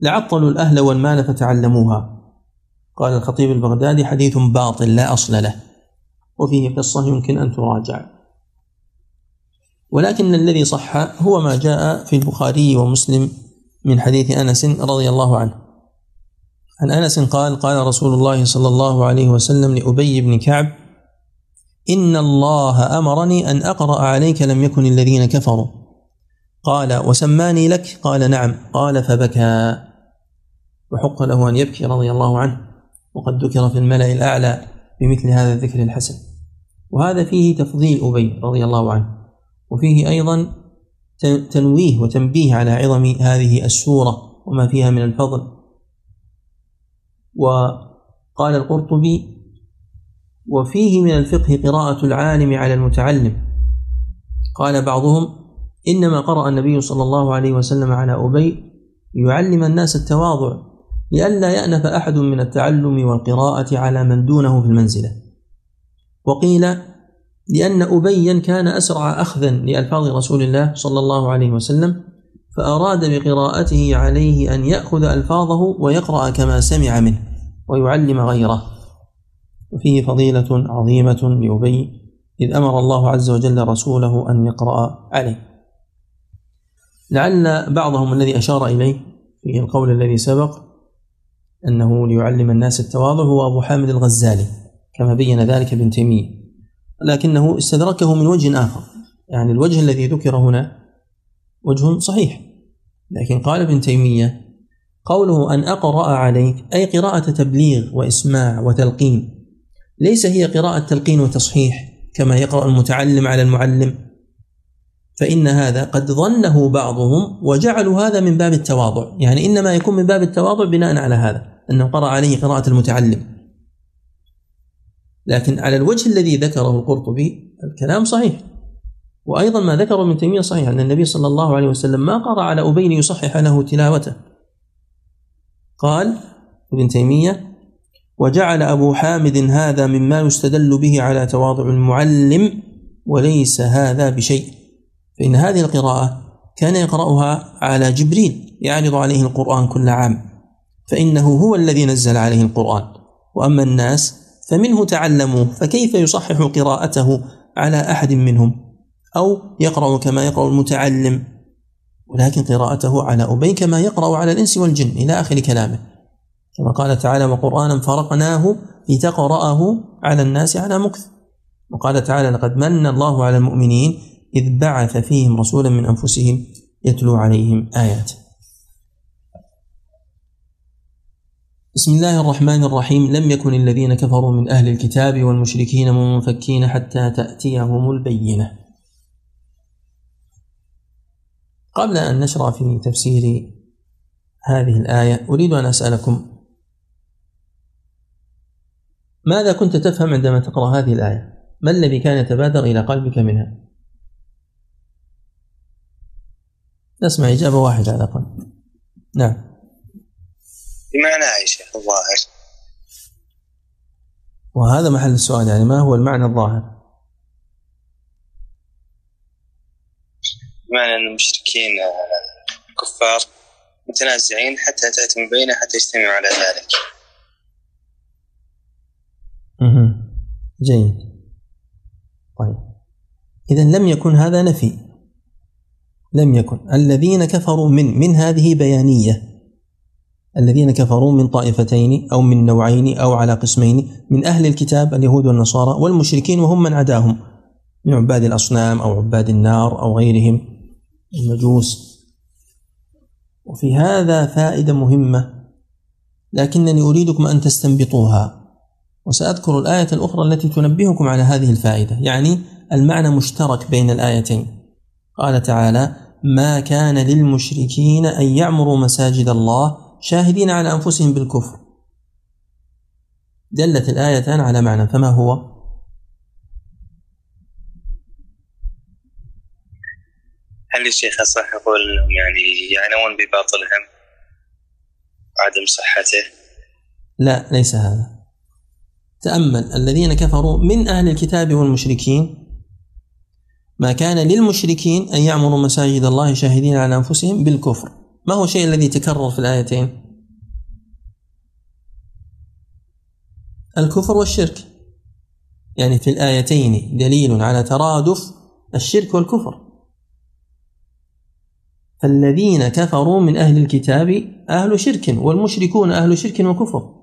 B: لعطلوا الأهل والمال فتعلموها قال الخطيب البغدادي حديث باطل لا أصل له وفيه قصة يمكن أن تراجع ولكن الذي صح هو ما جاء في البخاري ومسلم من حديث أنس رضي الله عنه عن أنس قال قال رسول الله صلى الله عليه وسلم لأبي بن كعب إن الله أمرني أن أقرأ عليك لم يكن الذين كفروا قال وسماني لك قال نعم قال فبكى وحق له أن يبكي رضي الله عنه وقد ذكر في الملأ الأعلى بمثل هذا الذكر الحسن وهذا فيه تفضيل أبي رضي الله عنه وفيه أيضا تنويه وتنبيه على عظم هذه السورة وما فيها من الفضل وقال القرطبي وفيه من الفقه قراءة العالم على المتعلم قال بعضهم إنما قرأ النبي صلى الله عليه وسلم على أبي ليعلم الناس التواضع لئلا يأنف أحد من التعلم والقراءة على من دونه في المنزلة وقيل لأن أبيا كان أسرع أخذا لألفاظ رسول الله صلى الله عليه وسلم فأراد بقراءته عليه أن يأخذ ألفاظه ويقرأ كما سمع منه ويعلم غيره وفيه فضيلة عظيمة لأبي إذ أمر الله عز وجل رسوله أن يقرأ عليه لعل بعضهم الذي أشار إليه في القول الذي سبق أنه ليعلم الناس التواضع هو أبو حامد الغزالي كما بين ذلك ابن تيمية لكنه استدركه من وجه آخر يعني الوجه الذي ذكر هنا وجه صحيح لكن قال ابن تيمية قوله أن أقرأ عليك أي قراءة تبليغ وإسماع وتلقين ليس هي قراءة تلقين وتصحيح كما يقرأ المتعلم على المعلم فإن هذا قد ظنه بعضهم وجعلوا هذا من باب التواضع يعني إنما يكون من باب التواضع بناء على هذا أنه قرأ عليه قراءة المتعلم لكن على الوجه الذي ذكره القرطبي الكلام صحيح وأيضا ما ذكره ابن تيمية صحيح أن النبي صلى الله عليه وسلم ما قرأ على أبي ليصحح له تلاوته قال ابن تيمية وجعل أبو حامد هذا مما يستدل به على تواضع المعلم وليس هذا بشيء فإن هذه القراءة كان يقرأها على جبريل يعرض عليه القرآن كل عام فإنه هو الذي نزل عليه القرآن وأما الناس فمنه تعلموا فكيف يصحح قراءته على أحد منهم أو يقرأ كما يقرأ المتعلم ولكن قراءته على أبي كما يقرأ على الإنس والجن إلى آخر كلامه كما قال تعالى وقرآنا فرقناه لتقرأه على الناس على مكث وقال تعالى لقد من الله على المؤمنين إذ بعث فيهم رسولا من أنفسهم يتلو عليهم آياته بسم الله الرحمن الرحيم لم يكن الذين كفروا من أهل الكتاب والمشركين منفكين حتى تأتيهم البينة قبل أن نشرع في تفسير هذه الآية أريد أن أسألكم ماذا كنت تفهم عندما تقرأ هذه الآية؟ ما الذي كان يتبادر إلى قلبك منها؟ نسمع إجابة واحدة على الأقل نعم
C: بمعنى عائشة الظاهر
B: وهذا محل السؤال يعني ما هو المعنى الظاهر؟
C: بمعنى أن المشركين آه، كفار متنازعين حتى تأتي بينه حتى يجتمعوا على ذلك
B: جيد طيب إذا لم يكن هذا نفي لم يكن الذين كفروا من من هذه بيانية الذين كفروا من طائفتين أو من نوعين أو على قسمين من أهل الكتاب اليهود والنصارى والمشركين وهم من عداهم من عباد الأصنام أو عباد النار أو غيرهم المجوس وفي هذا فائدة مهمة لكنني أريدكم أن تستنبطوها وسأذكر الآية الأخرى التي تنبهكم على هذه الفائدة يعني المعنى مشترك بين الآيتين قال تعالى ما كان للمشركين أن يعمروا مساجد الله شاهدين على أنفسهم بالكفر دلت الآيتان على معنى فما هو؟
C: هل الشيخ صح يقول انهم يعني يعنون بباطلهم عدم صحته؟
B: لا ليس هذا تأمل الذين كفروا من أهل الكتاب والمشركين ما كان للمشركين أن يعمروا مساجد الله شاهدين على أنفسهم بالكفر ما هو الشيء الذي تكرر في الآيتين الكفر والشرك يعني في الآيتين دليل على ترادف الشرك والكفر فالذين كفروا من أهل الكتاب أهل شرك والمشركون أهل شرك وكفر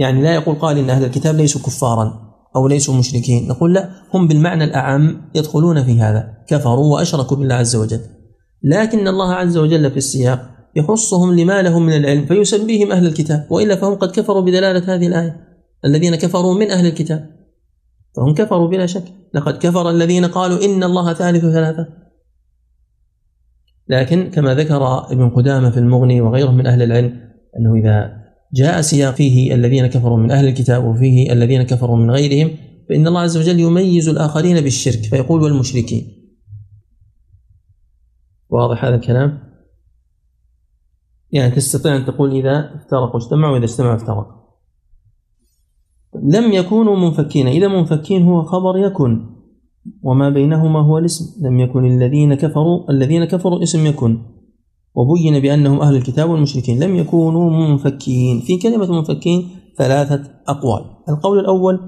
B: يعني لا يقول قال إن أهل الكتاب ليسوا كفارا أو ليسوا مشركين نقول لا هم بالمعنى الأعم يدخلون في هذا كفروا وأشركوا بالله عز وجل لكن الله عز وجل في السياق يخصهم لما لهم من العلم فيسميهم أهل الكتاب وإلا فهم قد كفروا بدلالة هذه الآية الذين كفروا من أهل الكتاب فهم كفروا بلا شك لقد كفر الذين قالوا إن الله ثالث ثلاثة لكن كما ذكر ابن قدامة في المغني وغيره من أهل العلم أنه إذا جاء سياق فيه الذين كفروا من أهل الكتاب وفيه الذين كفروا من غيرهم فإن الله عز وجل يميز الآخرين بالشرك فيقول والمشركين واضح هذا الكلام يعني تستطيع أن تقول إذا افترقوا اجتمعوا وإذا اجتمعوا افترقوا لم يكونوا منفكين إذا منفكين هو خبر يكن وما بينهما هو الاسم لم يكن الذين كفروا الذين كفروا اسم يكن وبين بأنهم أهل الكتاب والمشركين لم يكونوا منفكين في كلمة منفكين ثلاثة أقوال القول الأول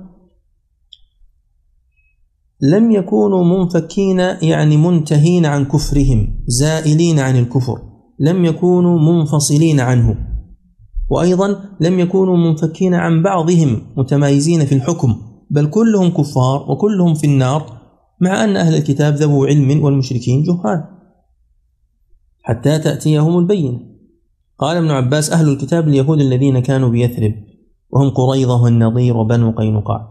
B: لم يكونوا منفكين يعني منتهين عن كفرهم زائلين عن الكفر لم يكونوا منفصلين عنه وأيضا لم يكونوا منفكين عن بعضهم متمايزين في الحكم بل كلهم كفار وكلهم في النار مع أن أهل الكتاب ذوو علم والمشركين جهال حتى تأتيهم البينة قال ابن عباس أهل الكتاب اليهود الذين كانوا بيثرب وهم قريظة والنضير وبنو قينقاع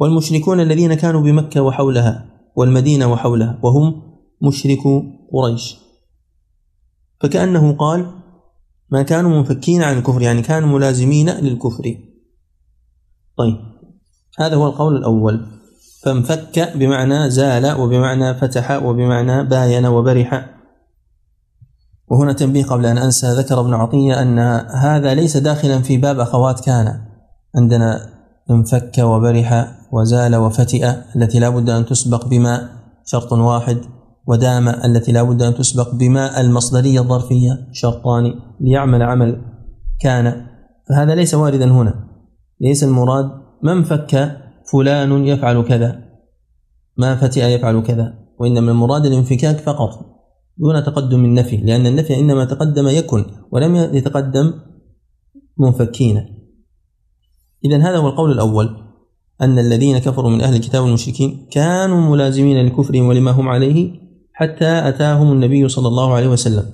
B: والمشركون الذين كانوا بمكة وحولها والمدينة وحولها وهم مشركو قريش فكأنه قال ما كانوا منفكين عن الكفر يعني كانوا ملازمين للكفر طيب هذا هو القول الأول فانفك بمعنى زال وبمعنى فتح وبمعنى باين وبرح وهنا تنبيه قبل أن أنسى ذكر ابن عطية أن هذا ليس داخلا في باب أخوات كان عندنا انفك وبرح وزال وفتئ التي لا بد أن تسبق بما شرط واحد ودام التي لا بد أن تسبق بما المصدرية الظرفية شرطان ليعمل عمل كان فهذا ليس واردا هنا ليس المراد من فك فلان يفعل كذا ما فتئ يفعل كذا وإنما المراد الانفكاك فقط دون تقدم النفي لأن النفي إنما تقدم يكن ولم يتقدم منفكين إذا هذا هو القول الأول أن الذين كفروا من أهل الكتاب والمشركين كانوا ملازمين لكفرهم ولما هم عليه حتى أتاهم النبي صلى الله عليه وسلم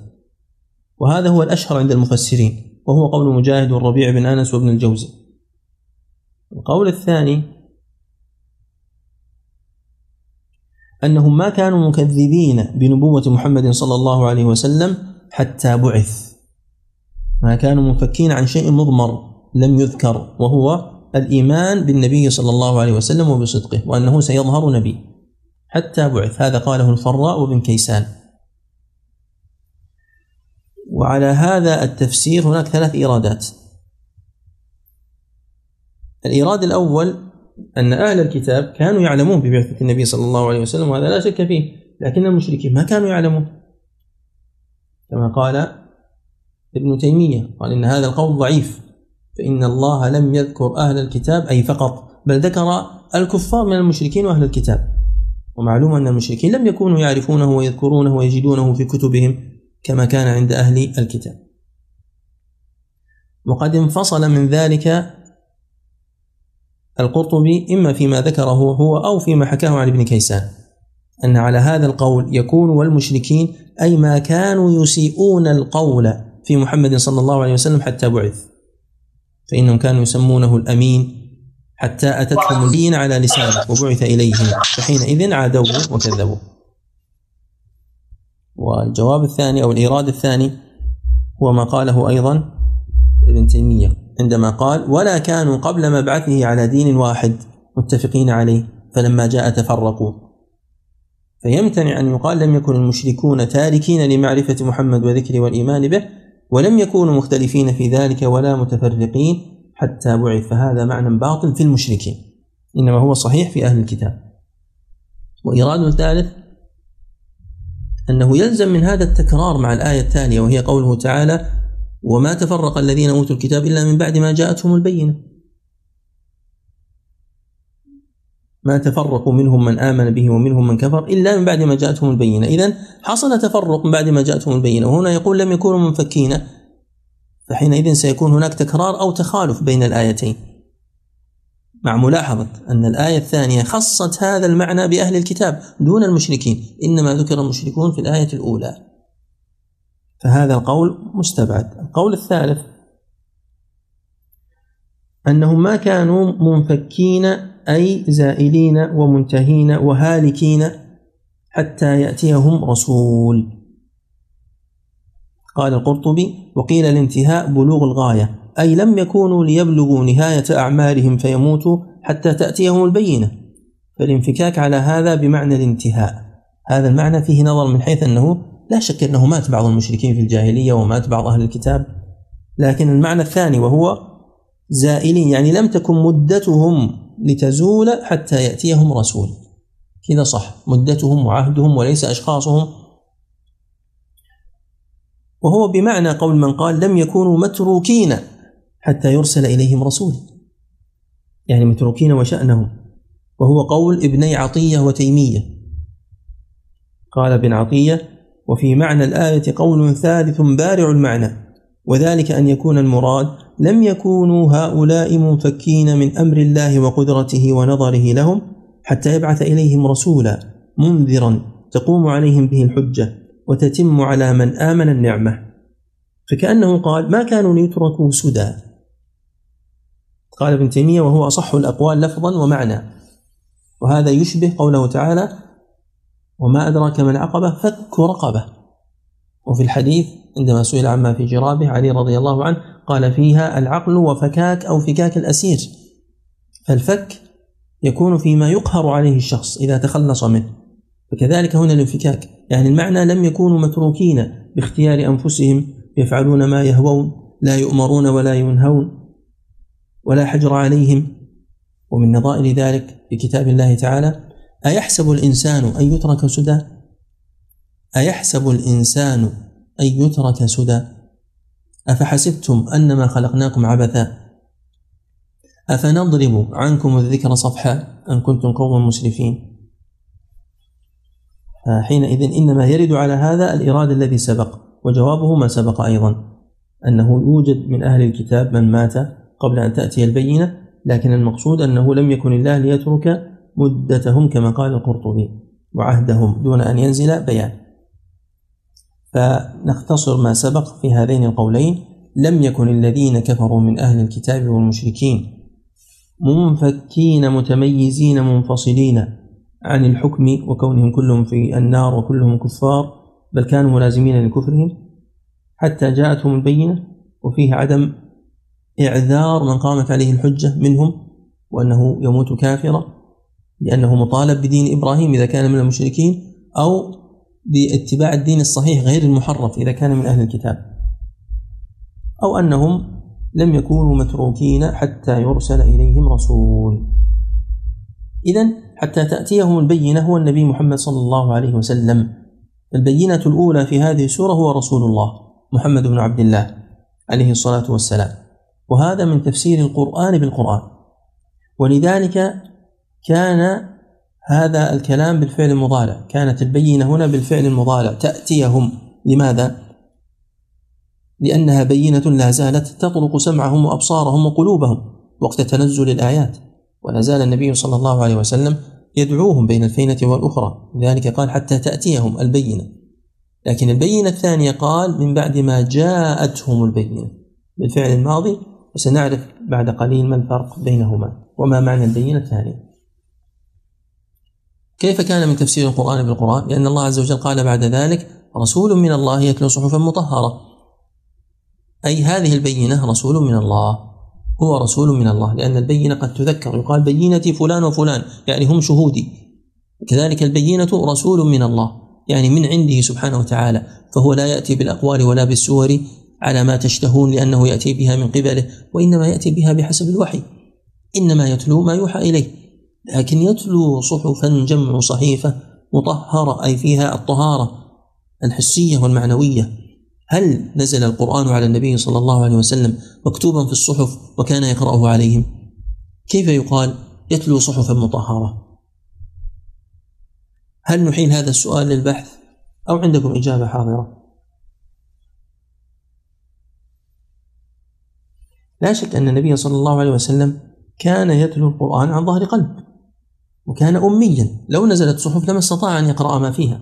B: وهذا هو الأشهر عند المفسرين وهو قول مجاهد والربيع بن أنس وابن الجوزي القول الثاني أنهم ما كانوا مكذبين بنبوة محمد صلى الله عليه وسلم حتى بعث ما كانوا منفكين عن شيء مضمر لم يذكر وهو الإيمان بالنبي صلى الله عليه وسلم وبصدقه وأنه سيظهر نبي حتى بعث هذا قاله الفراء وابن كيسان وعلى هذا التفسير هناك ثلاث إيرادات الإيراد الأول أن أهل الكتاب كانوا يعلمون ببعثة النبي صلى الله عليه وسلم وهذا لا شك فيه لكن المشركين ما كانوا يعلمون كما قال ابن تيمية قال إن هذا القول ضعيف فإن الله لم يذكر أهل الكتاب أي فقط بل ذكر الكفار من المشركين وأهل الكتاب ومعلوم أن المشركين لم يكونوا يعرفونه ويذكرونه ويجدونه في كتبهم كما كان عند أهل الكتاب وقد انفصل من ذلك القرطبي إما فيما ذكره هو أو فيما حكاه عن ابن كيسان أن على هذا القول يكون والمشركين أي ما كانوا يسيئون القول في محمد صلى الله عليه وسلم حتى بعث فإنهم كانوا يسمونه الأمين حتى أتتهم الدين على لسانه وبعث إليهم فحينئذ عادوه وكذبوه والجواب الثاني أو الإيراد الثاني هو ما قاله أيضا ابن تيمية عندما قال ولا كانوا قبل مبعثه على دين واحد متفقين عليه فلما جاء تفرقوا فيمتنع أن يقال لم يكن المشركون تاركين لمعرفة محمد وذكره والإيمان به ولم يكونوا مختلفين في ذلك ولا متفرقين حتى بعث فهذا معنى باطل في المشركين إنما هو صحيح في أهل الكتاب وإيراد الثالث أنه يلزم من هذا التكرار مع الآية التالية وهي قوله تعالى وما تفرق الذين أوتوا الكتاب إلا من بعد ما جاءتهم البينة ما تفرقوا منهم من آمن به ومنهم من كفر إلا من بعد ما جاءتهم البينة إذا حصل تفرق من بعد ما جاءتهم البينة وهنا يقول لم يكونوا منفكين فحينئذ سيكون هناك تكرار أو تخالف بين الآيتين مع ملاحظة أن الآية الثانية خصت هذا المعنى بأهل الكتاب دون المشركين إنما ذكر المشركون في الآية الأولى فهذا القول مستبعد القول الثالث أنهم ما كانوا منفكين أي زائلين ومنتهين وهالكين حتى يأتيهم رسول قال القرطبي وقيل الانتهاء بلوغ الغاية أي لم يكونوا ليبلغوا نهاية أعمالهم فيموتوا حتى تأتيهم البينة فالانفكاك على هذا بمعنى الانتهاء هذا المعنى فيه نظر من حيث أنه لا شك أنه مات بعض المشركين في الجاهلية ومات بعض أهل الكتاب لكن المعنى الثاني وهو زائلين يعني لم تكن مدتهم لتزول حتى يأتيهم رسول كذا صح مدتهم وعهدهم وليس أشخاصهم وهو بمعنى قول من قال لم يكونوا متروكين حتى يرسل إليهم رسول يعني متروكين وشأنهم وهو قول ابني عطية وتيمية قال ابن عطية وفي معنى الآية قول ثالث بارع المعنى وذلك أن يكون المراد لم يكونوا هؤلاء منفكين من أمر الله وقدرته ونظره لهم حتى يبعث إليهم رسولا منذرا تقوم عليهم به الحجة وتتم على من آمن النعمة فكأنه قال ما كانوا ليتركوا سدى قال ابن تيمية وهو أصح الأقوال لفظا ومعنى وهذا يشبه قوله تعالى وما أدراك ما العقبة فك رقبة وفي الحديث عندما سئل عما في جرابه علي رضي الله عنه قال فيها العقل وفكاك أو فكاك الأسير فالفك يكون فيما يقهر عليه الشخص إذا تخلص منه فكذلك هنا الانفكاك يعني المعنى لم يكونوا متروكين باختيار أنفسهم يفعلون ما يهوون لا يؤمرون ولا ينهون ولا حجر عليهم ومن نظائر ذلك في كتاب الله تعالى أيحسب الإنسان أن يترك سدى؟ أيحسب الإنسان أن يترك سدى؟ أفحسبتم أنما خلقناكم عبثا أفنضرب عنكم الذكر صفحا أن كنتم قوما مسرفين حينئذ إنما يرد على هذا الإرادة الذي سبق وجوابه ما سبق أيضا أنه يوجد من أهل الكتاب من مات قبل أن تأتي البينة لكن المقصود أنه لم يكن الله ليترك مدتهم كما قال القرطبي وعهدهم دون أن ينزل بيان فنختصر ما سبق في هذين القولين لم يكن الذين كفروا من أهل الكتاب والمشركين منفكين متميزين منفصلين عن الحكم وكونهم كلهم في النار وكلهم كفار بل كانوا ملازمين لكفرهم حتى جاءتهم البينة وفيه عدم إعذار من قامت عليه الحجة منهم وأنه يموت كافرا لأنه مطالب بدين إبراهيم إذا كان من المشركين أو باتباع الدين الصحيح غير المحرف إذا كان من أهل الكتاب أو أنهم لم يكونوا متروكين حتى يرسل إليهم رسول إذا حتى تأتيهم البينة هو النبي محمد صلى الله عليه وسلم البينة الأولى في هذه السورة هو رسول الله محمد بن عبد الله عليه الصلاة والسلام وهذا من تفسير القرآن بالقرآن ولذلك كان هذا الكلام بالفعل المضارع كانت البينة هنا بالفعل المضارع تأتيهم لماذا؟ لأنها بينة لا زالت تطرق سمعهم وأبصارهم وقلوبهم وقت تنزل الآيات ولا زال النبي صلى الله عليه وسلم يدعوهم بين الفينة والأخرى لذلك قال حتى تأتيهم البينة لكن البينة الثانية قال من بعد ما جاءتهم البينة بالفعل الماضي وسنعرف بعد قليل ما الفرق بينهما وما معنى البينة الثانية كيف كان من تفسير القرآن بالقرآن؟ لأن الله عز وجل قال بعد ذلك رسول من الله يتلو صحفا مطهرة أي هذه البينة رسول من الله هو رسول من الله لأن البينة قد تذكر يقال بينتي فلان وفلان يعني هم شهودي كذلك البينة رسول من الله يعني من عنده سبحانه وتعالى فهو لا يأتي بالأقوال ولا بالسور على ما تشتهون لأنه يأتي بها من قبله وإنما يأتي بها بحسب الوحي إنما يتلو ما يوحى إليه لكن يتلو صحفا جمع صحيفة مطهرة أي فيها الطهارة الحسية والمعنوية هل نزل القرآن على النبي صلى الله عليه وسلم مكتوبا في الصحف وكان يقرأه عليهم كيف يقال يتلو صحفا مطهرة هل نحيل هذا السؤال للبحث أو عندكم إجابة حاضرة لا شك أن النبي صلى الله عليه وسلم كان يتلو القرآن عن ظهر قلب وكان أميا لو نزلت صحف لما استطاع أن يقرأ ما فيها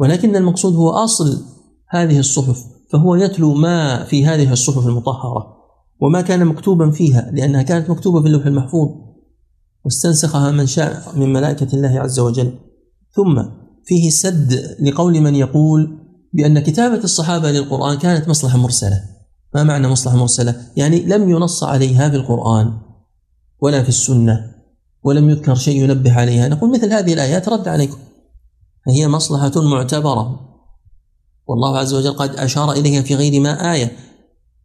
B: ولكن المقصود هو أصل هذه الصحف فهو يتلو ما في هذه الصحف المطهرة وما كان مكتوبا فيها لأنها كانت مكتوبة في اللوح المحفوظ واستنسخها من شاء من ملائكة الله عز وجل ثم فيه سد لقول من يقول بأن كتابة الصحابة للقرآن كانت مصلحة مرسلة ما معنى مصلحة مرسلة؟ يعني لم ينص عليها في القرآن ولا في السنة ولم يذكر شيء ينبه عليها نقول مثل هذه الآيات رد عليكم فهي مصلحة معتبرة والله عز وجل قد أشار إليها في غير ما آية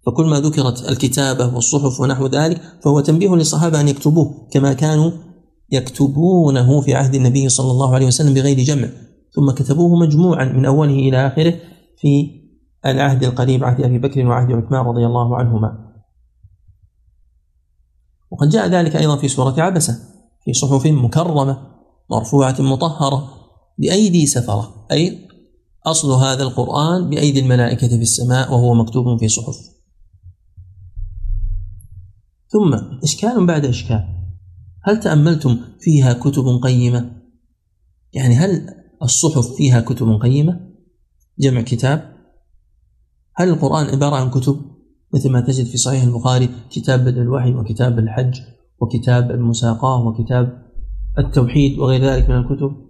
B: فكل ما ذكرت الكتابة والصحف ونحو ذلك فهو تنبيه للصحابة أن يكتبوه كما كانوا يكتبونه في عهد النبي صلى الله عليه وسلم بغير جمع ثم كتبوه مجموعا من أوله إلى آخره في العهد القريب عهد أبي بكر وعهد عثمان رضي الله عنهما وقد جاء ذلك أيضا في سورة عبسة في صحف مكرمة مرفوعة مطهرة بأيدي سفرة أي أصل هذا القرآن بأيدي الملائكة في السماء وهو مكتوب في صحف ثم إشكال بعد إشكال هل تأملتم فيها كتب قيمة؟ يعني هل الصحف فيها كتب قيمة؟ جمع كتاب؟ هل القرآن عبارة عن كتب؟ مثل ما تجد في صحيح البخاري كتاب بدء الوحي وكتاب الحج وكتاب المساقاه وكتاب التوحيد وغير ذلك من الكتب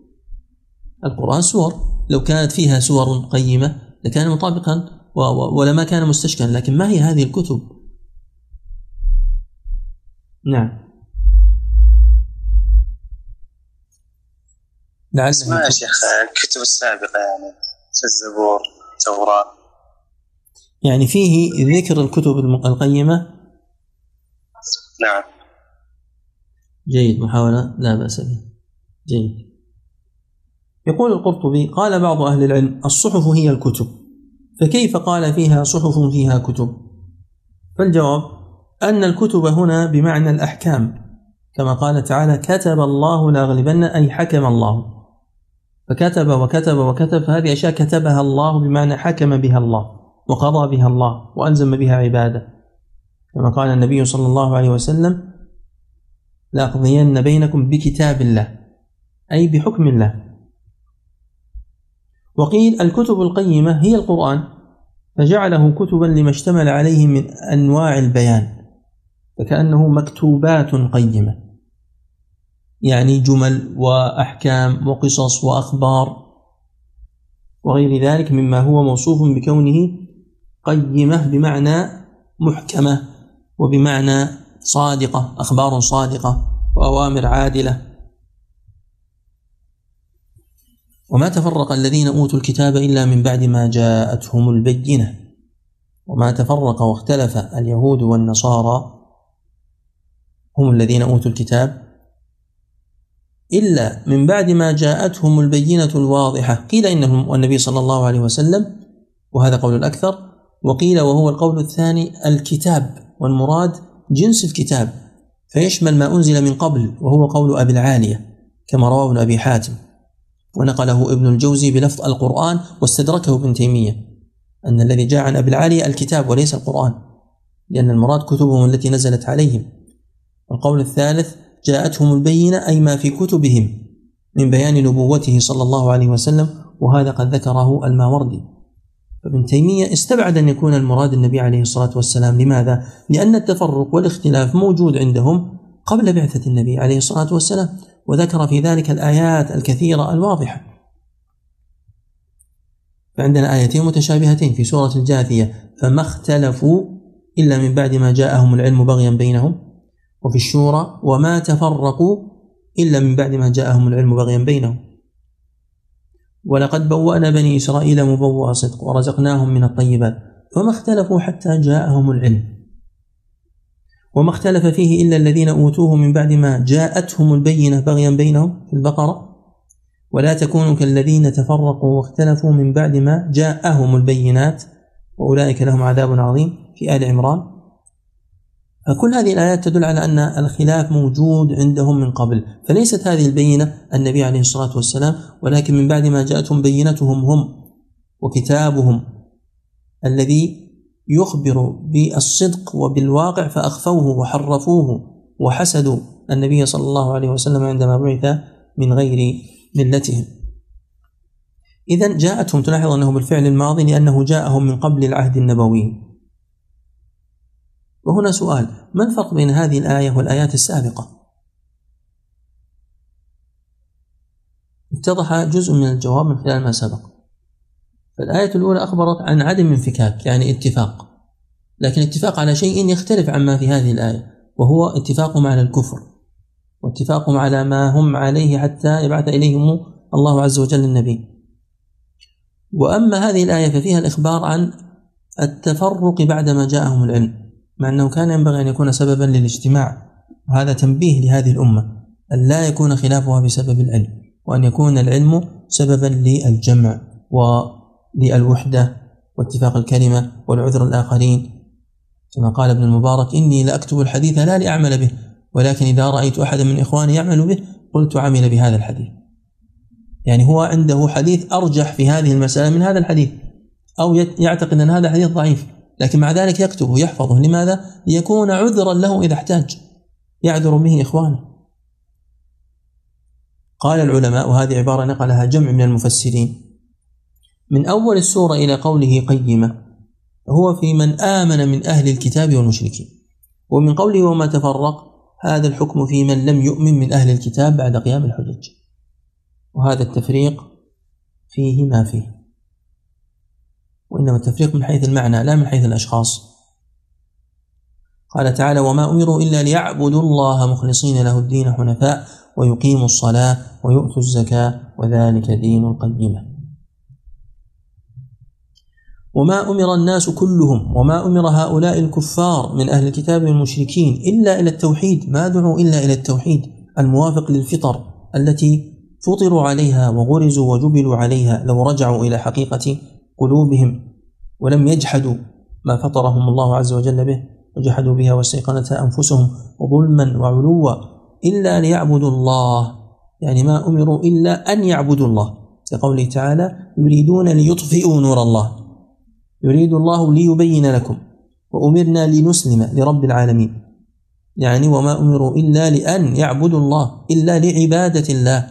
B: القرآن سور لو كانت فيها سور قيمة لكان مطابقا ولما كان مستشكا لكن ما هي هذه الكتب نعم
D: لعل ما يا شيخ الكتب السابقة يعني الزبور التوراة
B: يعني فيه ذكر الكتب القيمة نعم جيد محاولة لا بأس بها جيد يقول القرطبي قال بعض أهل العلم الصحف هي الكتب فكيف قال فيها صحف فيها كتب فالجواب أن الكتب هنا بمعنى الأحكام كما قال تعالى كتب الله لأغلبن أي حكم الله فكتب وكتب وكتب فهذه أشياء كتبها الله بمعنى حكم بها الله وقضى بها الله وألزم بها عباده كما قال النبي صلى الله عليه وسلم لأقضين بينكم بكتاب الله أي بحكم الله وقيل الكتب القيمة هي القرآن فجعله كتبا لما اشتمل عليه من أنواع البيان فكأنه مكتوبات قيمة يعني جمل وأحكام وقصص وأخبار وغير ذلك مما هو موصوف بكونه قيمة بمعنى محكمة وبمعنى صادقة أخبار صادقة وأوامر عادلة وما تفرق الذين أوتوا الكتاب إلا من بعد ما جاءتهم البينة وما تفرق واختلف اليهود والنصارى هم الذين أوتوا الكتاب إلا من بعد ما جاءتهم البينة الواضحة قيل إنهم والنبي صلى الله عليه وسلم وهذا قول الأكثر وقيل وهو القول الثاني الكتاب والمراد جنس الكتاب فيشمل ما أنزل من قبل وهو قول أبي العالية كما رواه ابن أبي حاتم ونقله ابن الجوزي بلفظ القرآن واستدركه ابن تيمية أن الذي جاء عن أبي العالية الكتاب وليس القرآن لأن المراد كتبهم التي نزلت عليهم والقول الثالث جاءتهم البينة أي ما في كتبهم من بيان نبوته صلى الله عليه وسلم وهذا قد ذكره الماوردي فابن تيمية استبعد أن يكون المراد النبي عليه الصلاة والسلام لماذا؟ لأن التفرق والاختلاف موجود عندهم قبل بعثة النبي عليه الصلاة والسلام وذكر في ذلك الآيات الكثيرة الواضحة فعندنا آيتين متشابهتين في سورة الجاثية فما اختلفوا إلا من بعد ما جاءهم العلم بغيا بينهم وفي الشورى وما تفرقوا إلا من بعد ما جاءهم العلم بغيا بينهم ولقد بوأنا بني إسرائيل مبوء صدق ورزقناهم من الطيبات فما اختلفوا حتى جاءهم العلم وما اختلف فيه إلا الذين أوتوه من بعد ما جاءتهم البينة بغيا بينهم في البقرة ولا تكونوا كالذين تفرقوا واختلفوا من بعد ما جاءهم البينات وأولئك لهم عذاب عظيم في آل عمران فكل هذه الآيات تدل على أن الخلاف موجود عندهم من قبل فليست هذه البينة النبي عليه الصلاة والسلام ولكن من بعد ما جاءتهم بينتهم هم وكتابهم الذي يخبر بالصدق وبالواقع فأخفوه وحرفوه وحسدوا النبي صلى الله عليه وسلم عندما بعث من غير ملتهم إذا جاءتهم تلاحظ أنه بالفعل الماضي لأنه جاءهم من قبل العهد النبوي وهنا سؤال ما الفرق بين هذه الآية والآيات السابقة؟ اتضح جزء من الجواب من خلال ما سبق فالآية الأولى أخبرت عن عدم انفكاك يعني اتفاق لكن اتفاق على شيء يختلف عما في هذه الآية وهو اتفاقهم على الكفر واتفاقهم على ما هم عليه حتى يبعث إليهم الله عز وجل النبي وأما هذه الآية ففيها الإخبار عن التفرق بعدما جاءهم العلم مع أنه كان ينبغي أن يكون سببا للاجتماع وهذا تنبيه لهذه الأمة أن لا يكون خلافها بسبب العلم وأن يكون العلم سببا للجمع وللوحدة واتفاق الكلمة والعذر الآخرين كما قال ابن المبارك إني لأكتب الحديث لا لأعمل به ولكن إذا رأيت أحدا من إخواني يعمل به قلت عمل بهذا الحديث يعني هو عنده حديث أرجح في هذه المسألة من هذا الحديث أو يعتقد أن هذا الحديث ضعيف لكن مع ذلك يكتبه يحفظه لماذا؟ ليكون عذرا له إذا احتاج يعذر به إخوانه قال العلماء وهذه عبارة نقلها جمع من المفسرين من أول السورة إلى قوله قيمة هو في من آمن من أهل الكتاب والمشركين ومن قوله وما تفرق هذا الحكم في من لم يؤمن من أهل الكتاب بعد قيام الحجج وهذا التفريق فيه ما فيه وإنما التفريق من حيث المعنى لا من حيث الأشخاص قال تعالى وما أمروا إلا ليعبدوا الله مخلصين له الدين حنفاء ويقيموا الصلاة ويؤتوا الزكاة وذلك دين القيمة وما أمر الناس كلهم وما أمر هؤلاء الكفار من أهل الكتاب والمشركين إلا إلى التوحيد ما دعوا إلا إلى التوحيد الموافق للفطر التي فطروا عليها وغرزوا وجبلوا عليها لو رجعوا إلى حقيقة قلوبهم ولم يجحدوا ما فطرهم الله عز وجل به وجحدوا بها واستيقنتها أنفسهم ظلما وعلوا إلا ليعبدوا الله يعني ما أمروا إلا أن يعبدوا الله كقوله تعالى يريدون ليطفئوا نور الله يريد الله ليبين لكم وأمرنا لنسلم لرب العالمين يعني وما أمروا إلا لأن يعبدوا الله إلا لعبادة الله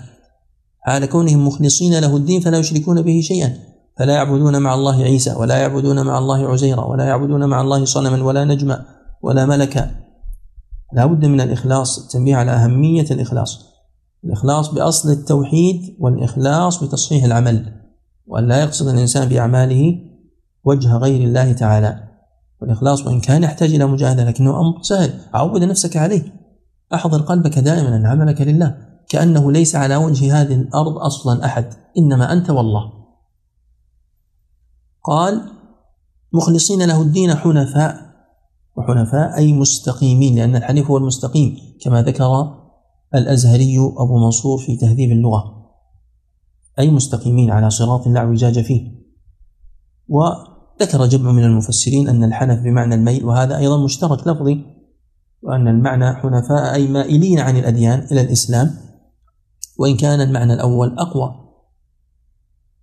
B: حال كونهم مخلصين له الدين فلا يشركون به شيئا فلا يعبدون مع الله عيسى ولا يعبدون مع الله عزيرا ولا يعبدون مع الله صنما ولا نجما ولا ملكا لا بد من الإخلاص التنبيه على أهمية الإخلاص الإخلاص بأصل التوحيد والإخلاص بتصحيح العمل وأن لا يقصد الإنسان بأعماله وجه غير الله تعالى والإخلاص وإن كان يحتاج إلى مجاهدة لكنه أمر سهل عود نفسك عليه أحضر قلبك دائما أن عملك لله كأنه ليس على وجه هذه الأرض أصلا أحد إنما أنت والله قال مخلصين له الدين حنفاء وحنفاء أي مستقيمين لأن الحنيف هو المستقيم كما ذكر الأزهري أبو منصور في تهذيب اللغة أي مستقيمين على صراط لا اعوجاج فيه وذكر جمع من المفسرين أن الحنف بمعنى الميل وهذا أيضا مشترك لفظي وأن المعنى حنفاء أي مائلين عن الأديان إلى الإسلام وإن كان المعنى الأول أقوى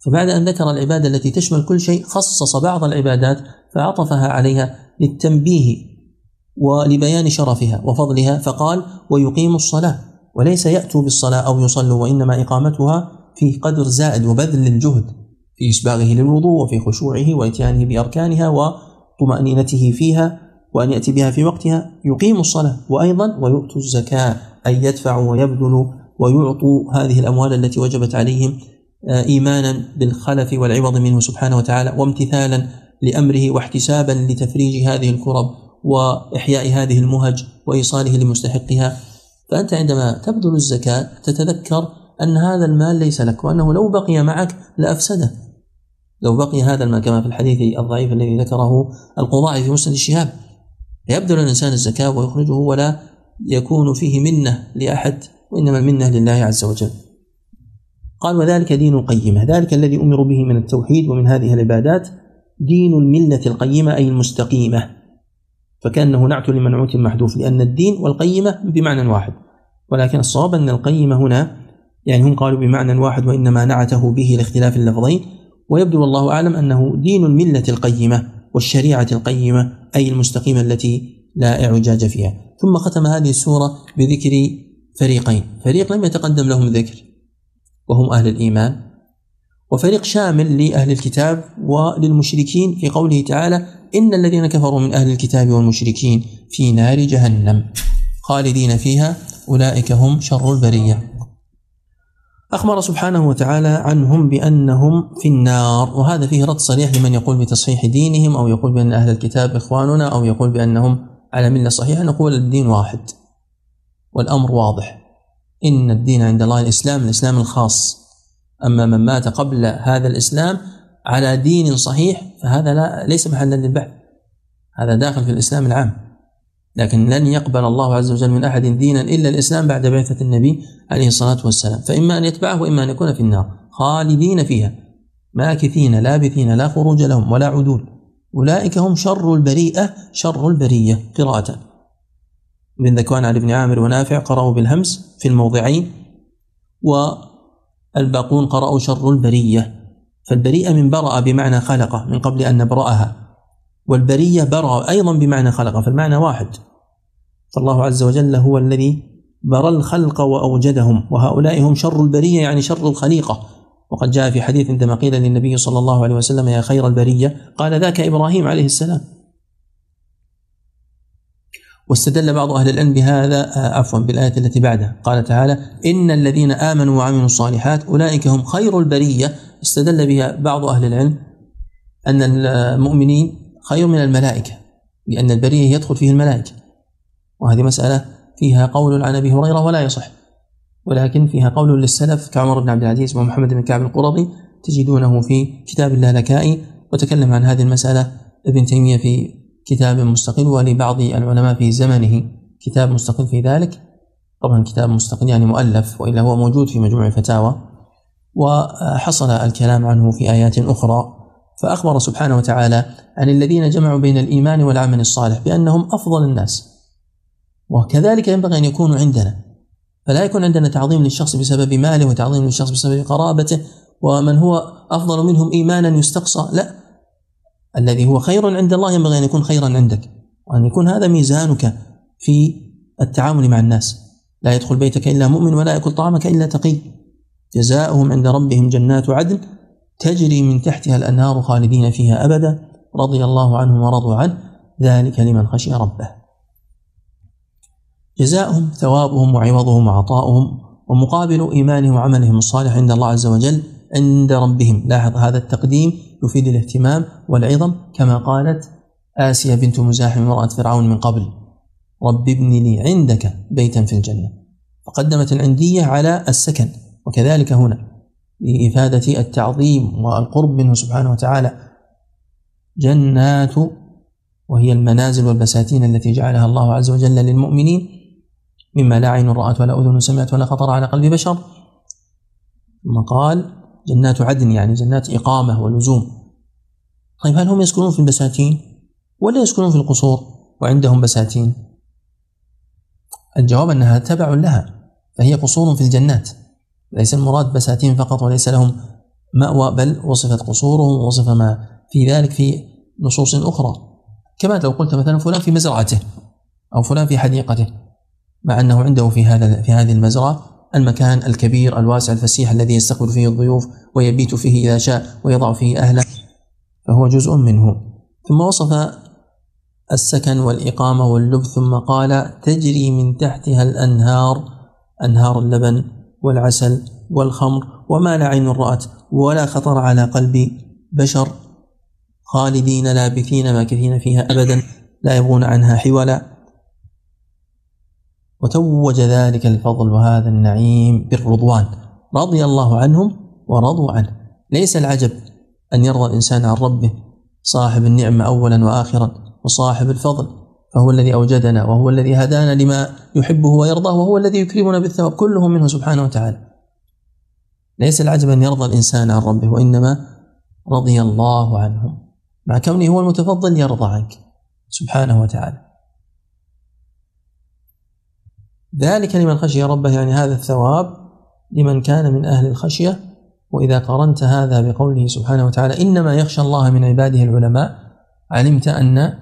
B: فبعد أن ذكر العبادة التي تشمل كل شيء خصص بعض العبادات فعطفها عليها للتنبيه ولبيان شرفها وفضلها فقال ويقيم الصلاة وليس يأتوا بالصلاة أو يصلوا وإنما إقامتها في قدر زائد وبذل الجهد في إسباغه للوضوء وفي خشوعه وإتيانه بأركانها وطمأنينته فيها وأن يأتي بها في وقتها يقيم الصلاة وأيضا ويؤتوا الزكاة أي يدفع ويبذل ويعطوا هذه الأموال التي وجبت عليهم آه، ايمانا بالخلف والعوض منه سبحانه وتعالى وامتثالا لامره واحتسابا لتفريج هذه الكرب واحياء هذه المهج وايصاله لمستحقها فانت عندما تبذل الزكاه تتذكر ان هذا المال ليس لك وانه لو بقي معك لافسده لو بقي هذا المال كما في الحديث الضعيف الذي ذكره القضاعي في مسند الشهاب يبذل الانسان الزكاه ويخرجه ولا يكون فيه منه لاحد وانما المنه لله عز وجل قال وذلك دين القيمة ذلك الذي أمروا به من التوحيد ومن هذه العبادات دين الملة القيمة أي المستقيمة فكأنه نعت لمنعوت محذوف لأن الدين والقيمة بمعنى واحد ولكن الصواب أن القيمة هنا يعني هم قالوا بمعنى واحد وإنما نعته به لاختلاف اللفظين ويبدو والله أعلم أنه دين الملة القيمة والشريعة القيمة أي المستقيمة التي لا اعوجاج فيها ثم ختم هذه السورة بذكر فريقين فريق لم يتقدم لهم ذكر وهم أهل الإيمان وفريق شامل لأهل الكتاب وللمشركين في قوله تعالى إن الذين كفروا من أهل الكتاب والمشركين في نار جهنم خالدين فيها أولئك هم شر البرية أخبر سبحانه وتعالى عنهم بأنهم في النار وهذا فيه رد صريح لمن يقول بتصحيح دينهم أو يقول بأن أهل الكتاب إخواننا أو يقول بأنهم على ملة صحيحة نقول الدين واحد والأمر واضح إن الدين عند الله الإسلام الإسلام الخاص أما من مات قبل هذا الإسلام على دين صحيح فهذا لا ليس محلا للبحث هذا داخل في الإسلام العام لكن لن يقبل الله عز وجل من أحد دينا إلا الإسلام بعد بعثة النبي عليه الصلاة والسلام فإما أن يتبعه وإما أن يكون في النار خالدين فيها ماكثين لابثين لا خروج لهم ولا عدول أولئك هم شر البريئة شر البرية قراءة بن ذكوان عن ابن عامر ونافع قرأوا بالهمس في الموضعين والباقون قرأوا شر البرية فالبريئة من برأ بمعنى خلقه من قبل أن نبرأها والبرية برأ أيضا بمعنى خلقه فالمعنى واحد فالله عز وجل هو الذي برى الخلق وأوجدهم وهؤلاء هم شر البرية يعني شر الخليقة وقد جاء في حديث عندما قيل للنبي صلى الله عليه وسلم يا خير البرية قال ذاك إبراهيم عليه السلام واستدل بعض أهل العلم بهذا آه، عفوا بالآية التي بعدها قال تعالى إن الذين آمنوا وعملوا الصالحات أولئك هم خير البرية استدل بها بعض أهل العلم أن المؤمنين خير من الملائكة لأن البرية يدخل فيه الملائكة وهذه مسألة فيها قول عن أبي هريرة ولا يصح ولكن فيها قول للسلف كعمر بن عبد العزيز ومحمد بن كعب القرظي تجدونه في كتاب اللالكائي وتكلم عن هذه المسألة ابن تيمية في كتاب مستقل ولبعض العلماء في زمنه كتاب مستقل في ذلك طبعا كتاب مستقل يعني مؤلف وإلا هو موجود في مجموع الفتاوى وحصل الكلام عنه في آيات أخرى فأخبر سبحانه وتعالى عن الذين جمعوا بين الإيمان والعمل الصالح بأنهم أفضل الناس وكذلك ينبغي أن يكونوا عندنا فلا يكون عندنا تعظيم للشخص بسبب ماله وتعظيم للشخص بسبب قرابته ومن هو أفضل منهم إيمانا يستقصى لا الذي هو خير عند الله ينبغي أن يكون خيرا عندك وأن يكون هذا ميزانك في التعامل مع الناس لا يدخل بيتك إلا مؤمن ولا يأكل طعامك إلا تقي جزاؤهم عند ربهم جنات عدن تجري من تحتها الأنهار خالدين فيها أبدا رضي الله عنهم ورضوا عنه ذلك لمن خشي ربه جزاؤهم ثوابهم وعوضهم وعطاؤهم ومقابل إيمانهم وعملهم الصالح عند الله عز وجل عند ربهم لاحظ هذا التقديم يفيد الاهتمام والعظم كما قالت آسيا بنت مزاحم امرأة فرعون من قبل رب ابن لي عندك بيتا في الجنة فقدمت العندية على السكن وكذلك هنا لإفادة التعظيم والقرب منه سبحانه وتعالى جنات وهي المنازل والبساتين التي جعلها الله عز وجل للمؤمنين مما لا عين رأت ولا أذن سمعت ولا خطر على قلب بشر ثم قال جنات عدن يعني جنات إقامة ولزوم طيب هل هم يسكنون في البساتين ولا يسكنون في القصور وعندهم بساتين الجواب أنها تبع لها فهي قصور في الجنات ليس المراد بساتين فقط وليس لهم مأوى بل وصفت قصورهم ووصف ما في ذلك في نصوص أخرى كما لو قلت مثلا فلان في مزرعته أو فلان في حديقته مع أنه عنده في هذا في هذه المزرعة المكان الكبير الواسع الفسيح الذي يستقبل فيه الضيوف ويبيت فيه إذا شاء ويضع فيه أهله فهو جزء منه ثم وصف السكن والإقامة واللب ثم قال تجري من تحتها الأنهار أنهار اللبن والعسل والخمر وما لا عين رأت ولا خطر على قلب بشر خالدين لابثين ماكثين فيها أبدا لا يبغون عنها حولا وتوج ذلك الفضل وهذا النعيم بالرضوان رضي الله عنهم ورضوا عنه ليس العجب أن يرضى الإنسان عن ربه صاحب النعمة أولا وآخرا وصاحب الفضل فهو الذي أوجدنا وهو الذي هدانا لما يحبه ويرضاه وهو الذي يكرمنا بالثواب كله منه سبحانه وتعالى ليس العجب أن يرضى الإنسان عن ربه وإنما رضي الله عنهم مع كونه هو المتفضل يرضى عنك سبحانه وتعالى ذلك لمن خشي ربه يعني هذا الثواب لمن كان من أهل الخشية وإذا قرنت هذا بقوله سبحانه وتعالى إنما يخشى الله من عباده العلماء علمت أن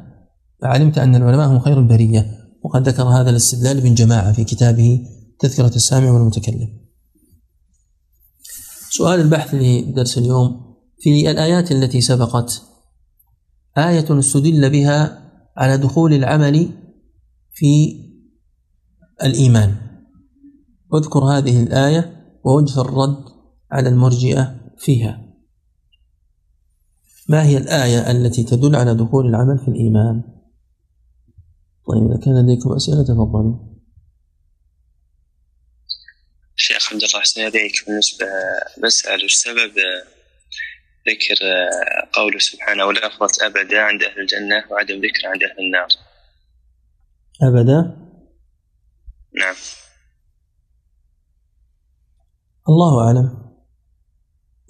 B: علمت أن العلماء هم خير البرية وقد ذكر هذا الاستدلال ابن جماعة في كتابه تذكرة السامع والمتكلم سؤال البحث لدرس اليوم في الآيات التي سبقت آية استدل بها على دخول العمل في الإيمان اذكر هذه الآية ووجه الرد على المرجئة فيها ما هي الآية التي تدل على دخول العمل في الإيمان طيب إذا كان لديكم أسئلة تفضلوا
D: شيخ عبد الله حسن يديك بالنسبة بسأل السبب ذكر قوله سبحانه ولفظة أبدا عند أهل الجنة وعدم ذكر عند أهل النار
B: أبدا نعم الله أعلم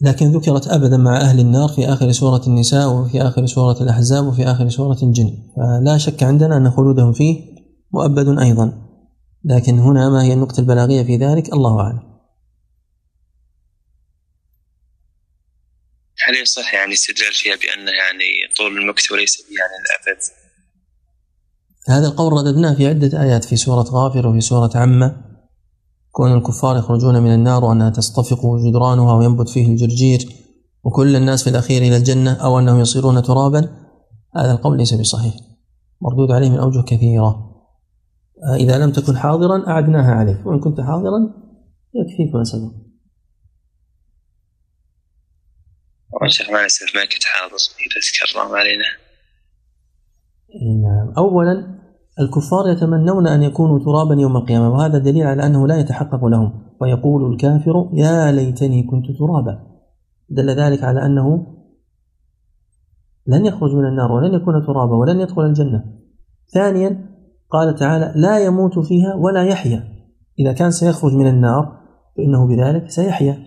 B: لكن ذكرت أبدا مع أهل النار في آخر سورة النساء وفي آخر سورة الأحزاب وفي آخر سورة الجن فلا شك عندنا أن خلودهم فيه مؤبد أيضا لكن هنا ما هي النقطة البلاغية في ذلك الله أعلم
D: هل يصح يعني استدلال فيها بأن يعني طول المكت وليس يعني الأبد
B: هذا القول رددناه في عدة آيات في سورة غافر وفي سورة عمة كون الكفار يخرجون من النار وأنها تصطفق جدرانها وينبت فيه الجرجير وكل الناس في الأخير إلى الجنة أو أنهم يصيرون ترابا هذا القول ليس بصحيح مردود عليه من أوجه كثيرة إذا لم تكن حاضرا أعدناها عليك وإن كنت حاضرا يكفيك ما سبق
D: ما ما كنت حاضر إذا تكرم علينا إيه،
B: نعم أولا الكفار يتمنون أن يكونوا ترابا يوم القيامة وهذا دليل على أنه لا يتحقق لهم ويقول الكافر يا ليتني كنت ترابا دل ذلك على أنه لن يخرج من النار ولن يكون ترابا ولن يدخل الجنة ثانيا قال تعالى لا يموت فيها ولا يحيا إذا كان سيخرج من النار فإنه بذلك سيحيا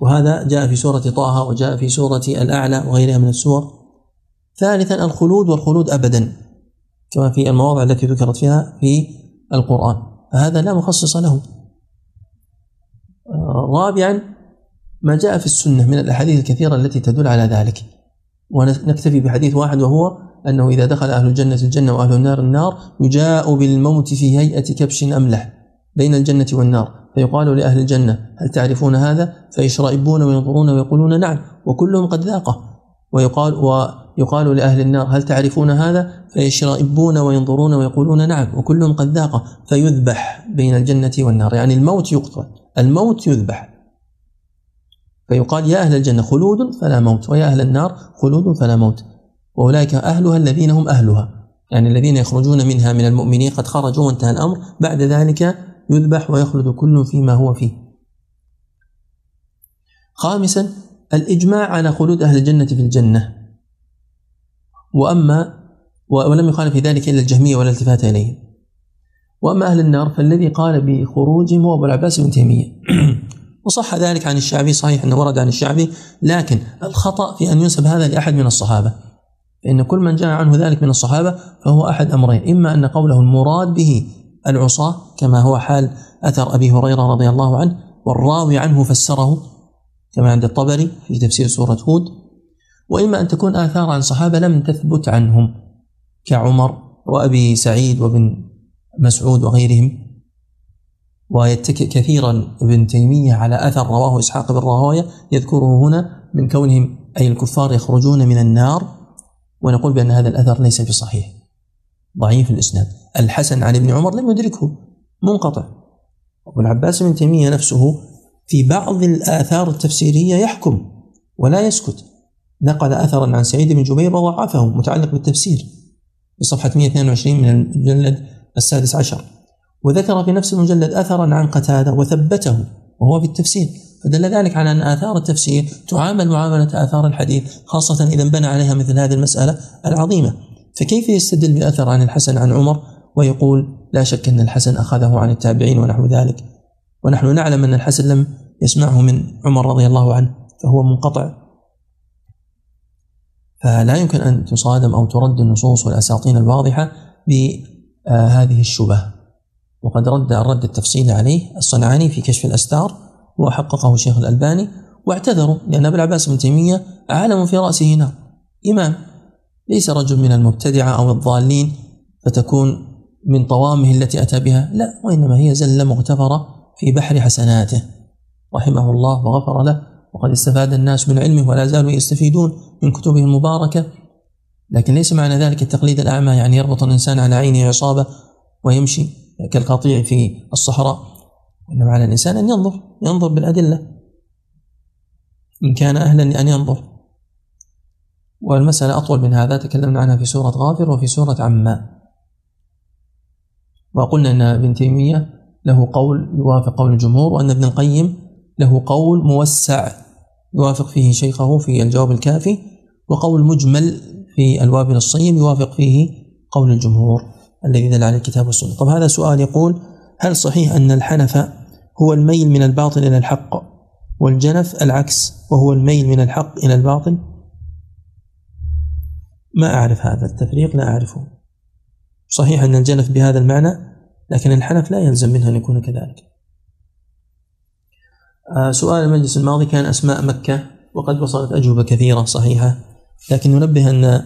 B: وهذا جاء في سورة طه وجاء في سورة الأعلى وغيرها من السور ثالثا الخلود والخلود أبدا كما في المواضع التي ذكرت فيها في القرآن فهذا لا مخصص له رابعا ما جاء في السنة من الأحاديث الكثيرة التي تدل على ذلك ونكتفي بحديث واحد وهو أنه إذا دخل أهل الجنة الجنة وأهل النار النار يجاء بالموت في هيئة كبش أملح بين الجنة والنار فيقال لأهل الجنة هل تعرفون هذا فيشرئبون وينظرون ويقولون نعم وكلهم قد ذاقه ويقال يقال لأهل النار هل تعرفون هذا فيشرئبون وينظرون ويقولون نعم وكل قد ذاقه فيذبح بين الجنة والنار يعني الموت يقتل الموت يذبح فيقال يا أهل الجنة خلود فلا موت ويا أهل النار خلود فلا موت وأولئك أهلها الذين هم أهلها يعني الذين يخرجون منها من المؤمنين قد خرجوا وانتهى الأمر بعد ذلك يذبح ويخلد كل فيما هو فيه خامسا الإجماع على خلود أهل الجنة في الجنة وأما ولم يخالف في ذلك إلا الجهمية ولا التفات وأما أهل النار فالذي قال بخروجهم هو أبو العباس بن تيمية <clears throat> وصح ذلك عن الشعبي صحيح أنه ورد عن الشعبي لكن الخطأ في أن ينسب هذا لأحد من الصحابة فإن كل من جاء عنه ذلك من الصحابة فهو أحد أمرين إما أن قوله المراد به العصاة كما هو حال أثر أبي هريرة رضي الله عنه والراوي عنه فسره كما عند الطبري في تفسير سورة هود وإما أن تكون آثار عن صحابة لم تثبت عنهم كعمر وأبي سعيد وابن مسعود وغيرهم ويتكئ كثيرا ابن تيمية على أثر رواه إسحاق بن راهوية يذكره هنا من كونهم أي الكفار يخرجون من النار ونقول بأن هذا الأثر ليس بصحيح ضعيف الإسناد الحسن عن ابن عمر لم يدركه منقطع أبو العباس بن تيمية نفسه في بعض الآثار التفسيرية يحكم ولا يسكت نقل أثرا عن سعيد بن جبير وضعفه متعلق بالتفسير في صفحة 122 من المجلد السادس عشر وذكر في نفس المجلد أثرا عن قتادة وثبته وهو في التفسير فدل ذلك على أن آثار التفسير تعامل معاملة آثار الحديث خاصة إذا بنى عليها مثل هذه المسألة العظيمة فكيف يستدل بأثر عن الحسن عن عمر ويقول لا شك أن الحسن أخذه عن التابعين ونحو ذلك ونحن نعلم أن الحسن لم يسمعه من عمر رضي الله عنه فهو منقطع فلا يمكن أن تصادم أو ترد النصوص والأساطين الواضحة بهذه الشبه وقد رد الرد التفصيلي عليه الصنعاني في كشف الأستار وحققه الشيخ الألباني واعتذروا لأن أبا العباس بن تيمية عالم في رأسه نار إمام ليس رجل من المبتدعة أو الضالين فتكون من طوامه التي أتى بها لا وإنما هي زلة مغتفرة في بحر حسناته رحمه الله وغفر له وقد استفاد الناس من علمه ولا زالوا يستفيدون من كتبه المباركة لكن ليس معنى ذلك التقليد الأعمى يعني يربط الإنسان على عينه عصابة ويمشي كالقطيع في الصحراء وإنما على الإنسان أن ينظر ينظر بالأدلة إن كان أهلا لأن ينظر والمسألة أطول من هذا تكلمنا عنها في سورة غافر وفي سورة عما وقلنا أن ابن تيمية له قول يوافق قول الجمهور وأن ابن القيم له قول موسع يوافق فيه شيخه في الجواب الكافي وقول مجمل في الوابل الصيم يوافق فيه قول الجمهور الذي دل على الكتاب والسنة طب هذا سؤال يقول هل صحيح أن الحنف هو الميل من الباطل إلى الحق والجنف العكس وهو الميل من الحق إلى الباطل ما أعرف هذا التفريق لا أعرفه صحيح أن الجنف بهذا المعنى لكن الحنف لا يلزم منها أن يكون كذلك آه، سؤال المجلس الماضي كان أسماء مكة وقد وصلت أجوبة كثيرة صحيحة لكن ننبه أن آه،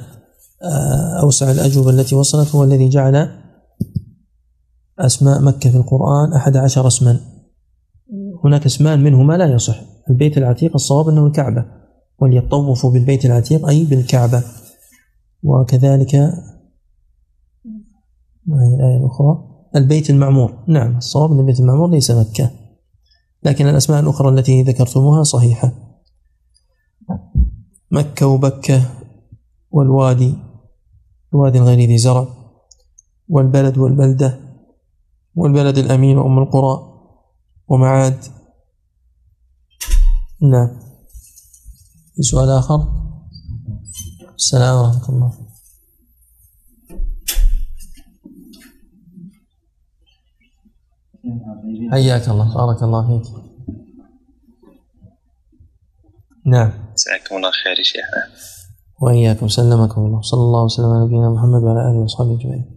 B: أوسع الأجوبة التي وصلت هو الذي جعل أسماء مكة في القرآن أحد عشر اسما هناك اسمان منهما لا يصح البيت العتيق الصواب أنه الكعبة وليطوفوا بالبيت العتيق أي بالكعبة وكذلك ما هي الآية الأخرى البيت المعمور نعم الصواب أن البيت المعمور ليس مكة لكن الأسماء الأخرى التي ذكرتموها صحيحة مكة وبكة والوادي الوادي الغير ذي زرع والبلد والبلدة والبلد الأمين وأم القرى ومعاد نعم في سؤال آخر السلام ورحمة الله حياك الله بارك الله فيك نعم
D: جزاكم
B: الله
D: خير شيخ
B: وإياكم سلمكم الله صلى الله وسلم على نبينا محمد وعلى آله وصحبه أجمعين